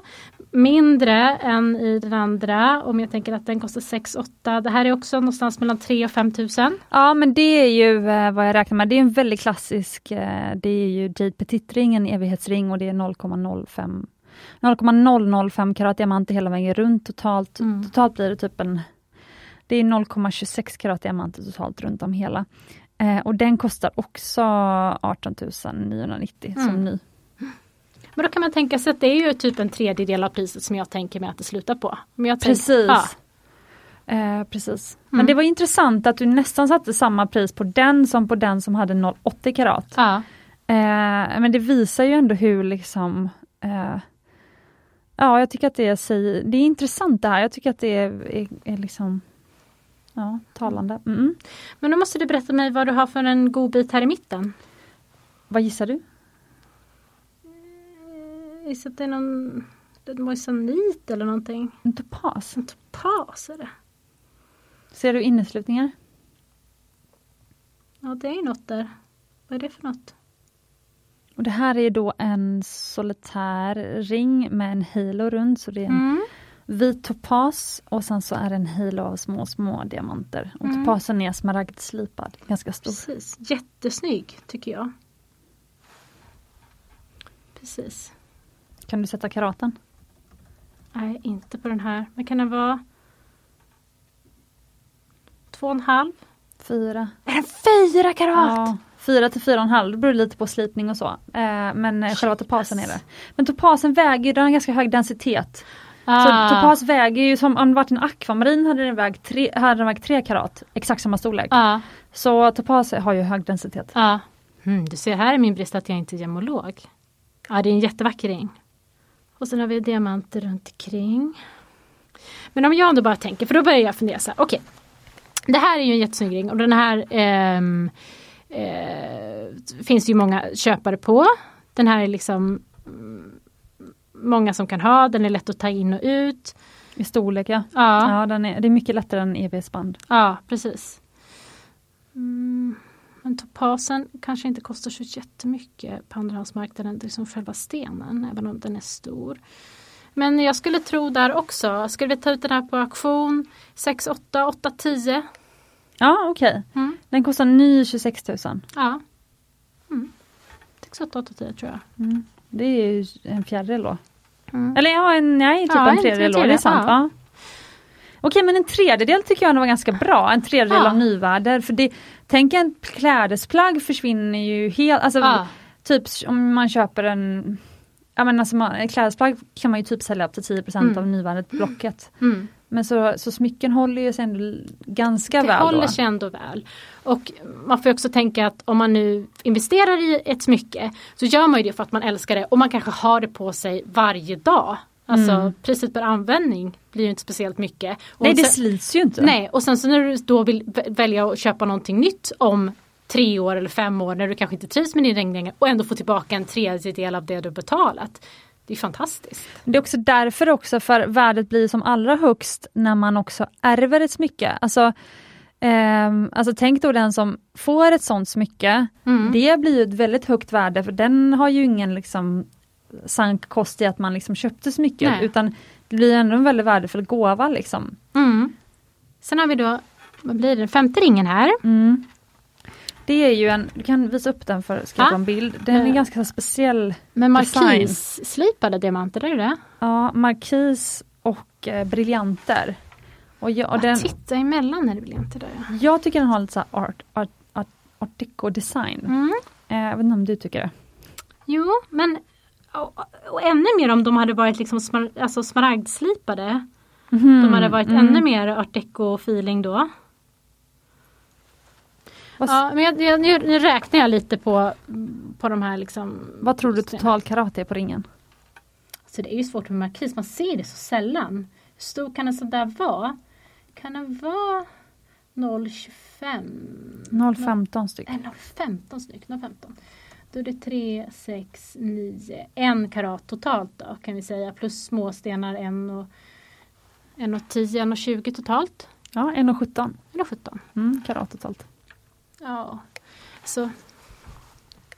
Mindre än i den andra om jag tänker att den kostar 6-8. Det här är också någonstans mellan 3 och 5 tusen. Ja men det är ju eh, vad jag räknar med, det är en väldigt klassisk, eh, det är ju Jade Petit-ring, en evighetsring och det är 0,05 0,005 karat diamanter hela vägen runt totalt. Mm. Totalt blir det typ en Det är 0,26 karat diamanter totalt runt om hela. Eh, och den kostar också 18 990 som Mm. ny. Men då kan man tänka sig att det är ju typ en tredjedel av priset som jag tänker mig att det slutar på. Precis. Ja. Eh, precis. Mm. Men det var intressant att du nästan satte samma pris på den som på den som hade 0,80 karat. Ja. Eh, men det visar ju ändå hur liksom eh, Ja, jag tycker att det säger, det är intressant det här. Jag tycker att det är, är, är liksom ja, talande. Mm. Men då måste du berätta mig vad du har för en god bit här i mitten. Vad gissar du? Jag gissar att det är någon moissanit eller någonting. En topas? En topas är det. Ser du inneslutningar? Ja det är något där. Vad är det för något? Och det här är då en solitär ring med en halo runt, så det är en Mm. Vit topas och sen så är det en halo av små, små diamanter. Och Mm. topasen är smaragdslipad, ganska stor. Precis, jättesnygg tycker jag. Precis. Kan du sätta karaten? Nej, inte på den här. Men kan den vara två och en halv? Fyra. Är den fyra karat? Ja, fyra till fyra och en halv, det beror lite på slipning och så. Eh, men eh, själva topasen är det. Men topasen väger den har ganska hög densitet. Ah. Så topas väger ju som om det varit en akvamarin hade den vägt tre, hade den vägt tre karat, exakt samma storlek. Ja, Så topas har ju hög densitet. ja. Mm, du ser här är min brist att jag inte är gemolog. Ja det är en jättevacker ring. Och sen har vi diamanter runt omkring. Men om jag ändå bara tänker, för då börjar jag fundera så här, okej. Okay, det här är ju en jättesnygg ring och den här ehm, eh, finns ju många köpare på. Den här är liksom många som kan ha, den är lätt att ta in och ut. I storlek ja. Ja, ja den är, det är mycket lättare än EVS-band. ja precis. Mm, men topasen kanske inte kostar så jättemycket på andrahandsmarknaden, det är som själva stenen, även om den är stor. Men jag skulle tro där också, skulle vi ta ut den här på auktion 6, 8, 8, 10? Ja okej. Okay. Mm. Den kostar ny 26 000. Ja. Mm. 6, 8, 8, 10 tror jag. Mm. Det är ju en fjärdedel då. Mm. Eller ja, en, nej, typ Ja, en tredjedel då, det är tredjedel, sant. ja. Okej men en tredjedel tycker jag nog var ganska bra, en tredjedel Ja. av nyvärde. För det, tänk en klädesplagg försvinner ju helt, alltså Ja. typ om man köper en Ja men alltså man, klädesplagg kan man ju typ sälja upp till 10 Mm. av nyvärdet blocket. Mm. Men så, så smycken håller ju sig ändå ganska Det väl håller då. sig ändå väl. Och man får också tänka att om man nu investerar i ett smycke så gör man ju det för att man älskar det och man kanske har det på sig varje dag. Alltså Mm. priset per användning blir ju inte speciellt mycket. Och Nej det sen- slits ju inte. Nej och sen så när du då vill vä- välja att köpa någonting nytt om tre år eller fem år när du kanske inte trivs med din ring längre och ändå få tillbaka en tredjedel av det du betalat. Det är fantastiskt. Det är också därför också för värdet blir som allra högst när man också ärver ett smycke. Alltså, ehm, alltså tänk då den som får ett sånt smycke, Mm. det blir ju ett väldigt högt värde för den har ju ingen liksom sank kost i att man liksom köpte smycket Nej. utan det blir ändå en väldigt värdefull gåva liksom. Mm. Sen har vi då, vad blir det, femte ringen här. Mm. Det är ju en, du kan visa upp den för ska få en bild. Den är Eh. ganska speciell. Design. markisslipade diamanter, är det det? Ja, markis och eh, briljanter. Och, jag, och Och den, Titta emellan är det briljanter där ja. Jag tycker den har lite så art, art, art, art deco design. Mm. Eh, jag vet inte om du tycker det? Jo, men och, och ännu mer om de hade varit liksom smar, alltså smaragdslipade. De hade varit mm. ännu mer art deco feeling då. Vad, Ja, men jag, jag, nu, nu räknar jag lite på, på de här liksom. vad tror du total karat är på ringen? Så det är ju svårt med markis, man ser det så sällan. Hur stor kan en sån där vara? Kan den vara 0,25? 0,15 styck. Nej, 0,15 styck. 0,15. Då är det 3, 6, 9, 1 karat totalt då kan vi säga. Plus småstenar 1 och 1 och 10, 1 och 20 totalt. Ja, 1,17 1 och 17. mm, karat totalt. Ja, så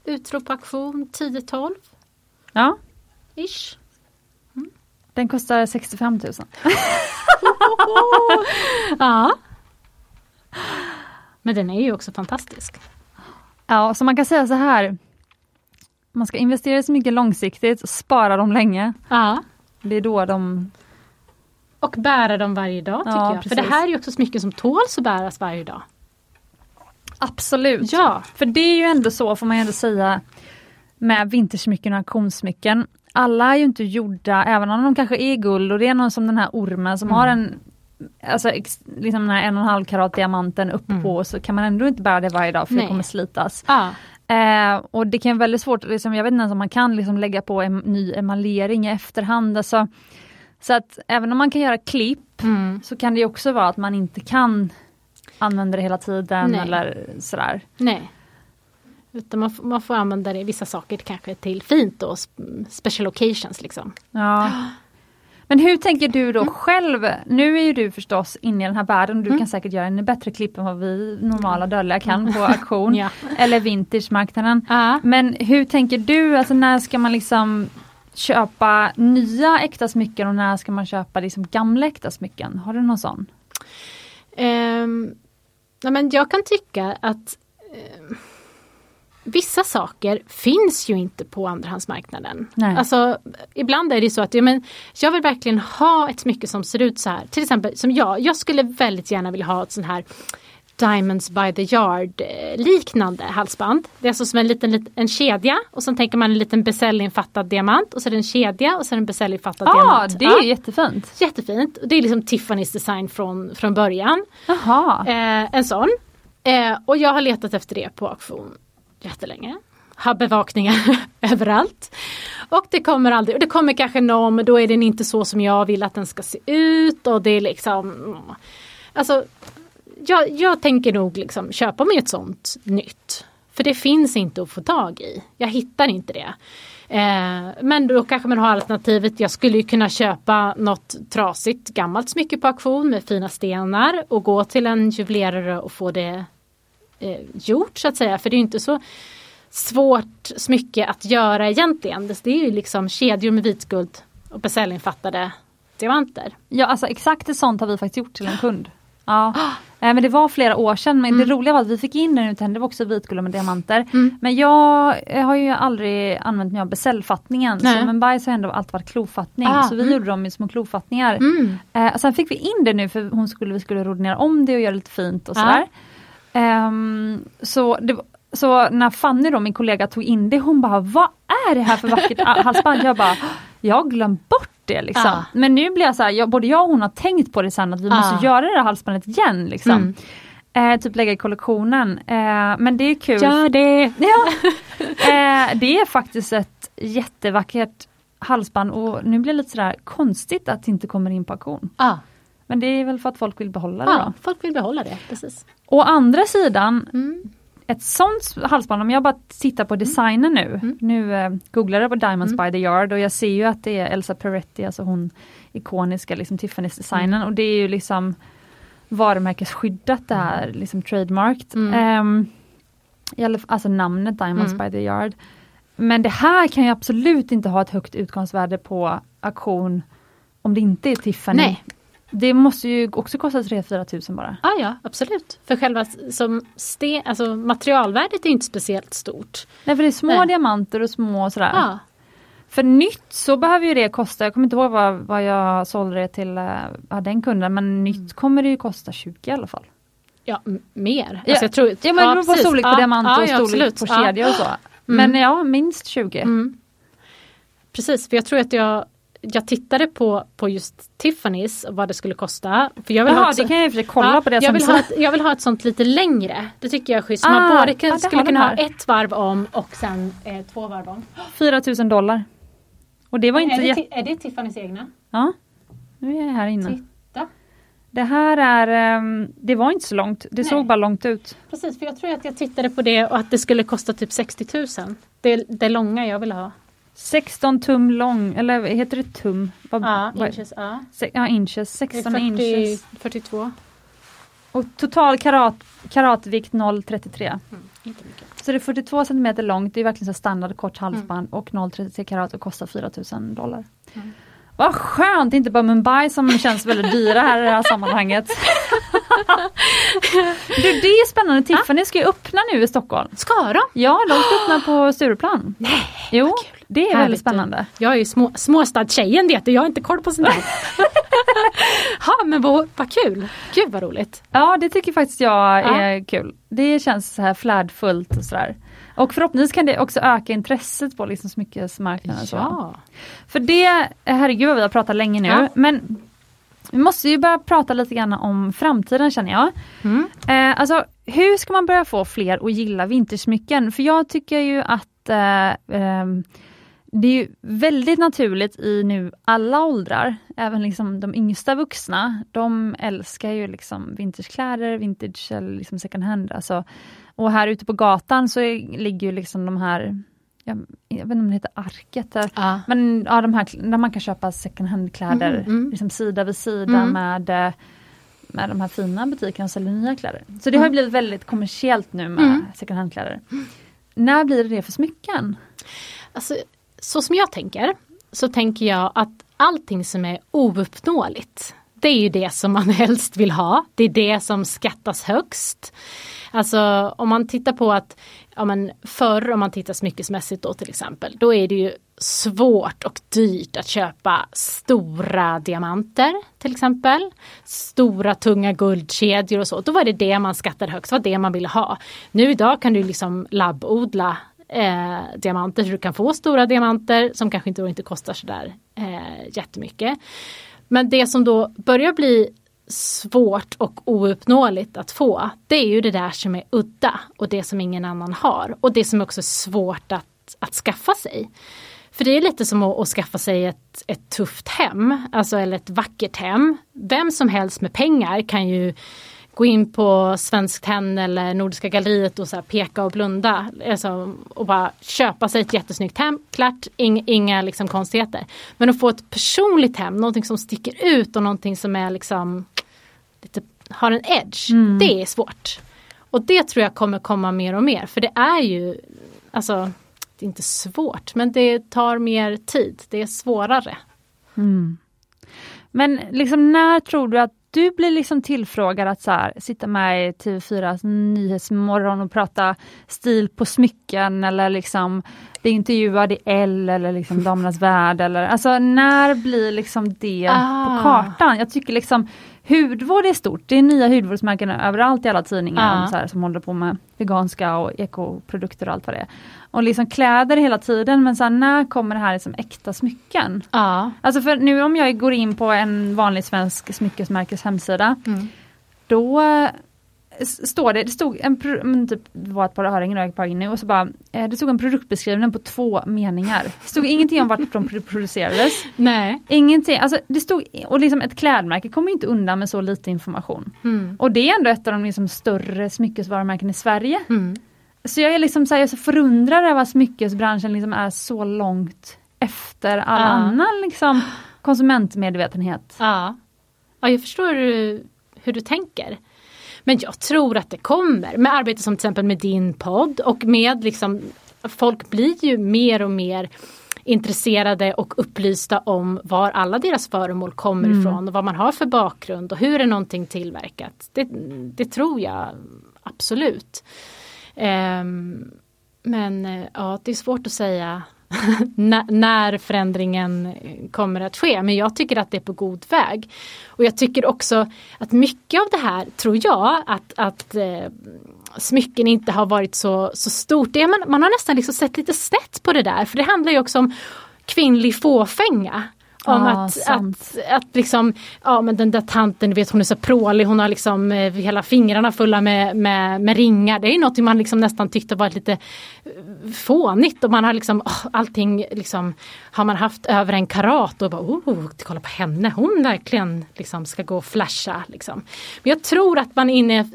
utrop auktion 10-12 Ja, ish. den kostar 65 000. Ja. Men den är ju också fantastisk. Ja, så man kan säga så här. Man ska investera så mycket långsiktigt spara dem länge. Ja. Det är då de... Och bära dem varje dag tycker Ja, jag. För det precis. här är ju också smycken som tåls att bäras varje dag. Absolut. Ja. För det är ju ändå så, får man ändå säga, med vintersmycken och auktionssmycken. Alla är ju inte gjorda, även om de kanske är guld och det är någon som den här ormen som Mm. har en Alltså liksom den här en och en halv karat diamanten uppe Mm. på så kan man ändå inte bära det varje dag för Nej. det kommer slitas. Ja. Eh, och det kan vara väldigt svårt, liksom, jag vet inte ens om man kan liksom lägga på en ny emaljering i efterhand. Alltså, så att även om man kan göra klipp Mm. så kan det också vara att man inte kan använda det hela tiden Nej. eller sådär. Nej. Utan man, får- man får använda det vissa saker kanske till fint sp- special occasions liksom. Ja. Men hur tänker du Mm. då själv? Nu är ju du förstås inne i den här världen och du kan säkert göra en bättre klipp än vad vi normala dödliga kan på auktion. Ja. Eller vintagemarknaden. Ja. Men hur tänker du, alltså när ska man liksom köpa nya äkta smycken och när ska man köpa liksom gamla äkta smycken? Har du någon sån? Ehm, nej, men jag kan tycka att ehm, vissa saker finns ju inte på andrahandsmarknaden. Nej. Alltså, ibland är det så att ja, men, jag vill verkligen ha ett smycke som ser ut så här. Till exempel som jag, jag skulle väldigt gärna vilja ha ett sånt här Diamonds by the yard eh, liknande halsband. Det är alltså som en liten, lit- en kedja och sen tänker man en liten bezellinfattad diamant och så är det en kedja och så är det en bezellinfattad Ja, diamant. det är ju jättefint. Jättefint. Det är liksom Tiffany's design från, från början. Jaha. Eh, en sån. Eh, och jag har letat efter det på auktion. jättelänge. Har bevakningar överallt. Och det kommer aldrig, och det kommer kanske någon men då är den inte så som jag vill att den ska se ut och det är liksom Alltså jag, jag tänker nog liksom köpa mig ett sånt nytt. För det finns inte att få tag i. Jag hittar inte det. Eh, men då kanske man har alternativet, jag skulle ju kunna köpa något trasigt gammalt smycke på auktion med fina stenar och gå till en juvelerare och få det eh, gjort så att säga. För det är inte så svårt smycke att göra egentligen. Det är ju liksom kedjor med vitguld och becellinfattade diamanter. Ja alltså exakt ett sånt har vi faktiskt gjort till en kund. Ja. Eh, men det var flera år sedan men mm. det roliga var att vi fick in den utan det var också vitguld med diamanter. Mm. Men jag har ju aldrig använt mig av beställfattningen. Så, men bajs har ändå alltid varit klofattning ah, så vi mm. gjorde dem i små klofattningar. Mm. Eh, sen fick vi in det nu för hon skulle, vi skulle rodinera om det och göra lite fint och sådär. Ah. Um, så, det, så när Fanny då, min kollega, tog in det hon bara vad är det här för vackert halsband? Jag bara jag har glömt bort det liksom. Ah. Men nu blir jag så här, jag, både jag och hon har tänkt på det sen att vi ah. måste göra det här halsbandet igen liksom. Mm. Eh, typ lägga i kollektionen. Eh, men det är kul. Gör det! Ja. eh, det är faktiskt ett jättevackert halsband och nu blir det lite sådär konstigt att det inte kommer in på auktion. Ah. Men det är väl för att folk vill behålla det då. folk vill behålla det, precis. Å andra sidan mm ett sånt halsband, om jag bara tittar på designen nu, mm. nu eh, googlar jag på Diamonds mm. by the Yard och jag ser ju att det är Elsa Peretti, alltså hon ikoniska liksom Tiffany's designen mm. och det är ju liksom varumärkesskyddat det här, mm. liksom trademarked. Um, alltså namnet Diamonds mm. by the Yard. Men det här kan ju absolut inte ha ett högt utgångsvärde på auktion om det inte är Tiffany. Nej. Det måste ju också kosta 3-4 tusen bara. Ah, ja absolut. För själva som sten, alltså materialvärdet är inte speciellt stort. Nej för det är små Nej. diamanter och små sådär. Ah. För nytt så behöver ju det kosta, jag kommer inte ihåg vad, vad jag sålde det till uh, den kunden men nytt mm. kommer det ju kosta 20 i alla fall. Ja mer. Ja, alltså jag tror, ja men det beror på storlek på diamant och ja, storlek på kedja och så. Mm. Men ja minst 20. Mm. Precis för jag tror att jag jag tittade på, på just Tiffany's vad det skulle kosta. För jag vill Jaha, ha ett, det kan jag ju kolla ja, på det jag vill, ha ett, jag vill ha ett sånt lite längre. Det tycker jag är schysst. Ah, man både kan, ja, skulle kunna ha ett varv om och sen eh, två varv om. 4000 dollar. Och det var inte är, det, är det Tiffany's egna? Ja. Nu är jag här inne. Titta. Det här är, um, det var inte så långt, det Nej. såg bara långt ut. Precis, för jag tror att jag tittade på det och att det skulle kosta typ 60 000. Det, det långa jag vill ha. 16 tum lång, eller heter det tum? Vad, ja, inches. Ja. Se, ja, inches. 16 40, inches. 42. Och total karat, karatvikt 0,33. Mm, så det är 42 cm långt, det är verkligen så standard kort halsband mm. och 0,33 karat och kostar 4000 dollar. Mm. Vad skönt, inte bara Mumbai som känns väldigt dyra här i det här sammanhanget. du, det är spännande, Tiffany ska ju öppna nu i Stockholm. Ska de? Ja, de ska öppna på Stureplan. Nej, jo, det är väldigt spännande. Jag är ju små, småstadstjejen det, jag har inte koll på sånt där. ja men vad, vad kul, gud vad roligt. Ja det tycker faktiskt jag är ja. kul. Det känns så här flärdfullt och sådär. Och förhoppningsvis kan det också öka intresset på liksom smyckesmarknaden. Ja. För det, herregud vad vi har pratat länge nu, ja. men vi måste ju börja prata lite grann om framtiden känner jag. Mm. Eh, alltså hur ska man börja få fler att gilla vintersmycken? För jag tycker ju att eh, eh, det är väldigt naturligt i nu alla åldrar, även liksom de yngsta vuxna, de älskar ju liksom vintagekläder, vintage eller liksom second hand. Alltså, och här ute på gatan så är, ligger ju liksom de här jag, jag, vet inte om det heter Arket, ah. men ja, de här, där man kan köpa second hand-kläder mm, mm. Liksom sida vid sida mm. med, med de här fina butikerna som säljer nya kläder. Så det har mm. blivit väldigt kommersiellt nu med mm. second hand-kläder. När blir det det för smycken? Alltså, så som jag tänker, så tänker jag att allting som är ouppnåeligt, det är ju det som man helst vill ha. Det är det som skattas högst. Alltså om man tittar på att ja, men förr om man tittar smyckesmässigt då till exempel, då är det ju svårt och dyrt att köpa stora diamanter till exempel. Stora tunga guldkedjor och så. Då var det det man skattade högst, det var det man ville ha. Nu idag kan du liksom labbodla eh, diamanter så du kan få stora diamanter som kanske inte, inte kostar sådär eh, jättemycket. Men det som då börjar bli svårt och ouppnåeligt att få, det är ju det där som är udda och det som ingen annan har. Och det som också är svårt att, att skaffa sig. För det är lite som att, att, skaffa sig ett, ett tufft hem, alltså eller ett vackert hem. Vem som helst med pengar kan ju gå in på Svenskt Tenn eller Nordiska galleriet och så peka och blunda. Alltså, och bara köpa sig ett jättesnyggt hem. Klart, ing, inga liksom konstigheter. Men att få ett personligt hem, någonting som sticker ut och någonting som är liksom lite, har en edge. Mm. Det är svårt. Och det tror jag kommer komma mer och mer. För det är ju, alltså, det är inte svårt men det tar mer tid. Det är svårare. Mm. Men liksom när tror du att du blir liksom tillfrågad att så här, sitta med i TV4 Nyhetsmorgon och prata stil på smycken eller liksom bli intervjuad i L eller liksom Damernas Värld eller alltså när blir liksom det ah. på kartan? Jag tycker liksom hudvård är stort, det är nya hudvårdsmärken överallt i alla tidningar så här, som håller på med veganska och ekoprodukter och allt vad det är och liksom kläder hela tiden men så här, när kommer det här liksom äkta smycken? Ja. Alltså för nu om jag går in på en vanlig svensk smyckesmärkes hemsida mm. då står det, det stod en, typ, det var ett par örhängen och ett nu och så bara, eh, det stod en produktbeskrivning på två meningar. Det stod ingenting om vart de producerades. Nej. Ingenting, alltså det stod, och liksom ett klädmärke kommer inte undan med så lite information. Mm. Och det är ändå ett av de liksom större smyckesvarumärken i Sverige. Mm. Så jag är liksom så, här, jag är så förundrad över att smyckesbranschen liksom är så långt efter all ja. annan liksom, konsumentmedvetenhet. Ja. ja, jag förstår hur du tänker. Men jag tror att det kommer med arbete som till exempel med din podd och med liksom folk blir ju mer och mer intresserade och upplysta om var alla deras föremål kommer mm. ifrån och vad man har för bakgrund och hur är någonting tillverkat. Det, det tror jag absolut. Um, men eh, ja, det är svårt att säga när förändringen kommer att ske. Men jag tycker att det är på god väg. Och jag tycker också att mycket av det här tror jag att, att eh, smycken inte har varit så, så stort. Det man, man har nästan liksom sett lite snett på det där för det handlar ju också om kvinnlig fåfänga. Om ah, att, att, att liksom, ja men den där tanten, du vet hon är så prålig, hon har liksom eh, hela fingrarna fulla med, med, med ringar. Det är något man liksom nästan tyckte var lite eh, fånigt och man har liksom oh, allting liksom har man haft över en karat och bara oh, kolla på henne, hon verkligen liksom ska gå och flasha. Liksom. Men jag tror att man är inne i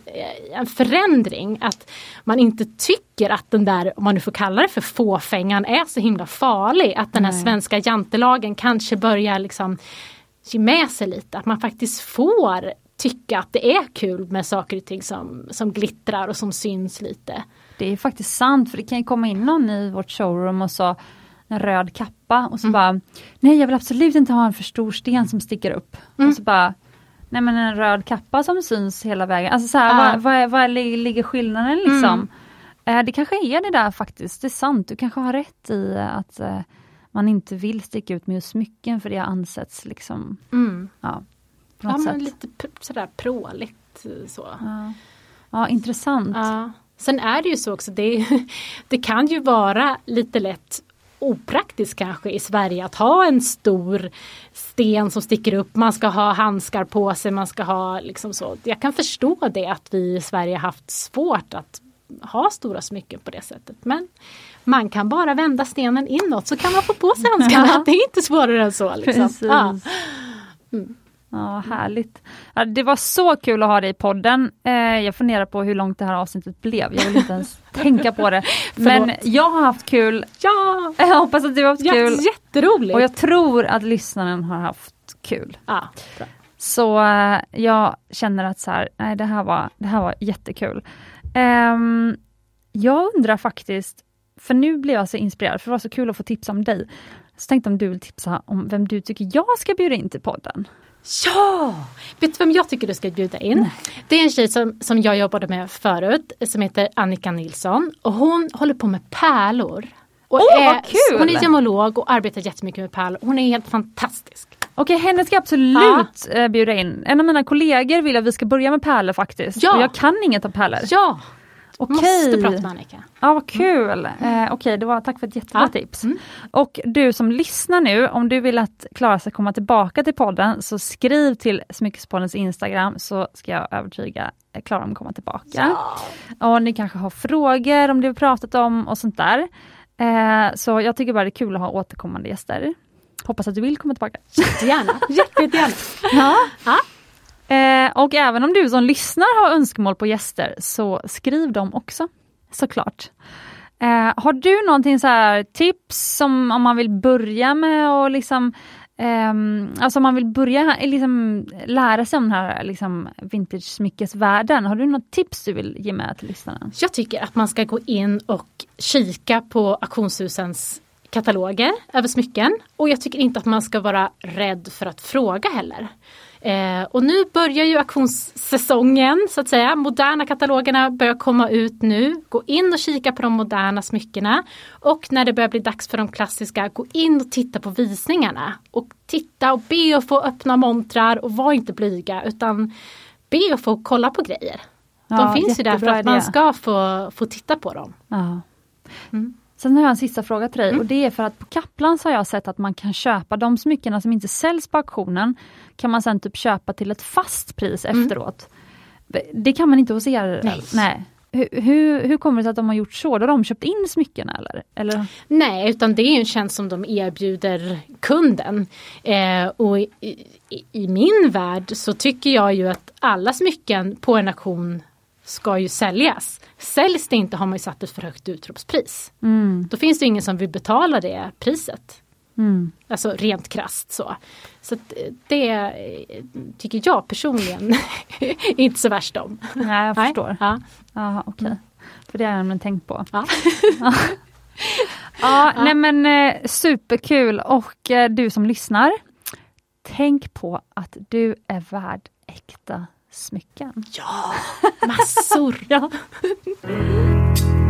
en förändring, att man inte tycker att den där, om man nu får kalla det för fåfängan, är så himla farlig. Att den här Nej. svenska jantelagen kanske börjar liksom ge med sig lite, att man faktiskt får tycka att det är kul med saker och ting som, som glittrar och som syns lite. Det är faktiskt sant, för det kan ju komma in någon i vårt showroom och så en röd kappa och så mm. bara, nej jag vill absolut inte ha en för stor sten som sticker upp. Mm. Och så bara, nej men en röd kappa som syns hela vägen. Alltså så här, ah. vad, vad, vad ligger skillnaden liksom? Mm. Eh, det kanske är det där faktiskt, det är sant, du kanske har rätt i att eh, man inte vill sticka ut med smycken för det har ansetts liksom, mm. ja. Ja men lite sådär pråligt eh, så. Ja, ja intressant. Ja. Sen är det ju så också, det, det kan ju vara lite lätt opraktiskt kanske i Sverige att ha en stor sten som sticker upp. Man ska ha handskar på sig, man ska ha liksom så. Jag kan förstå det att vi i Sverige haft svårt att ha stora smycken på det sättet. Men man kan bara vända stenen inåt så kan man få på sig handskarna. Det är inte svårare än så. Liksom. Ja. Mm. Ja, härligt. Ja, det var så kul att ha dig i podden. Eh, jag funderar på hur långt det här avsnittet blev. Jag vill inte ens tänka på det. Men jag har haft kul. Ja! Jag hoppas att du har haft ja, kul. Jätteroligt! Och jag tror att lyssnaren har haft kul. Ja, bra. Så eh, jag känner att så här, nej, det, här var, det här var jättekul. Um, jag undrar faktiskt, för nu blev jag så inspirerad, för det var så kul att få tipsa om dig. Så tänkte om du vill tipsa om vem du tycker jag ska bjuda in till podden. Ja! Vet du vem jag tycker du ska bjuda in? Nej. Det är en tjej som, som jag jobbade med förut som heter Annika Nilsson och hon håller på med pärlor. Och oh, är, kul! Hon är gemolog och arbetar jättemycket med pärlor. Hon är helt fantastisk. Okej, henne ska jag absolut ja. bjuda in. En av mina kollegor vill att vi ska börja med pärlor faktiskt. Ja. Och jag kan inget om pärlor. Ja! Okej. Måste prata med Annika. Ja, vad kul! Eh, Okej, det var, tack för ett jättebra Ja. tips. Mm. Och du som lyssnar nu, om du vill att Klara ska komma tillbaka till podden, så skriv till Smyckespoddens Instagram, så ska jag övertyga Klara om att komma tillbaka. Och ni kanske har frågor om det vi pratat om och sånt där. Eh, så jag tycker bara det är kul att ha återkommande gäster. Hoppas att du vill komma tillbaka. Jättegärna. Jätte, jättegärna. Ja. Ja. Eh, och även om du som lyssnar har önskemål på gäster, så skriv dem också. Såklart. Eh, har du någonting så här tips som om man vill börja med och liksom ehm, alltså om man vill börja liksom, lära sig om den här liksom, vintage-smyckesvärlden. Har du något tips du vill ge med till lyssnarna? Jag tycker att man ska gå in och kika på auktionshusens kataloger över smycken. Och jag tycker inte att man ska vara rädd för att fråga heller. Eh, och nu börjar ju auktionssäsongen så att säga. Moderna katalogerna börjar komma ut nu. Gå in och kika på de moderna smyckena. Och när det börjar bli dags för de klassiska, gå in och titta på visningarna. Och titta och be att få öppna montrar och var inte blyga utan be att få kolla på grejer. Ja, de finns ju där för att man ska få, få titta på dem. Ja. Mm. Sen har jag en sista fråga till dig och det är för att på Kaplans har jag sett att man kan köpa de smyckena som inte säljs på auktionen, kan man sen typ köpa till ett fast pris efteråt. Det kan man inte hos er? Nej. Nej. Hur, hur, hur kommer det sig att de har gjort så? Har de köpt in smyckena eller? eller? Nej, utan det är en tjänst som de erbjuder kunden. Eh, och i, i, i min värld så tycker jag ju att alla smycken på en auktion ska ju säljas. Säljs det inte har man ju satt ett för högt utropspris. Mm. Då finns det ingen som vill betala det priset. Mm. Alltså rent krasst så. Så eh, det eh, tycker jag personligen inte så värst om. Nej, jag förstår. Ja. Jaha, okej. För det har jag nämligen tänkt på. Ja. Ja, nej men eh, superkul och du som lyssnar, tänk på att du är värd äkta smycken. ja, massor. Ja.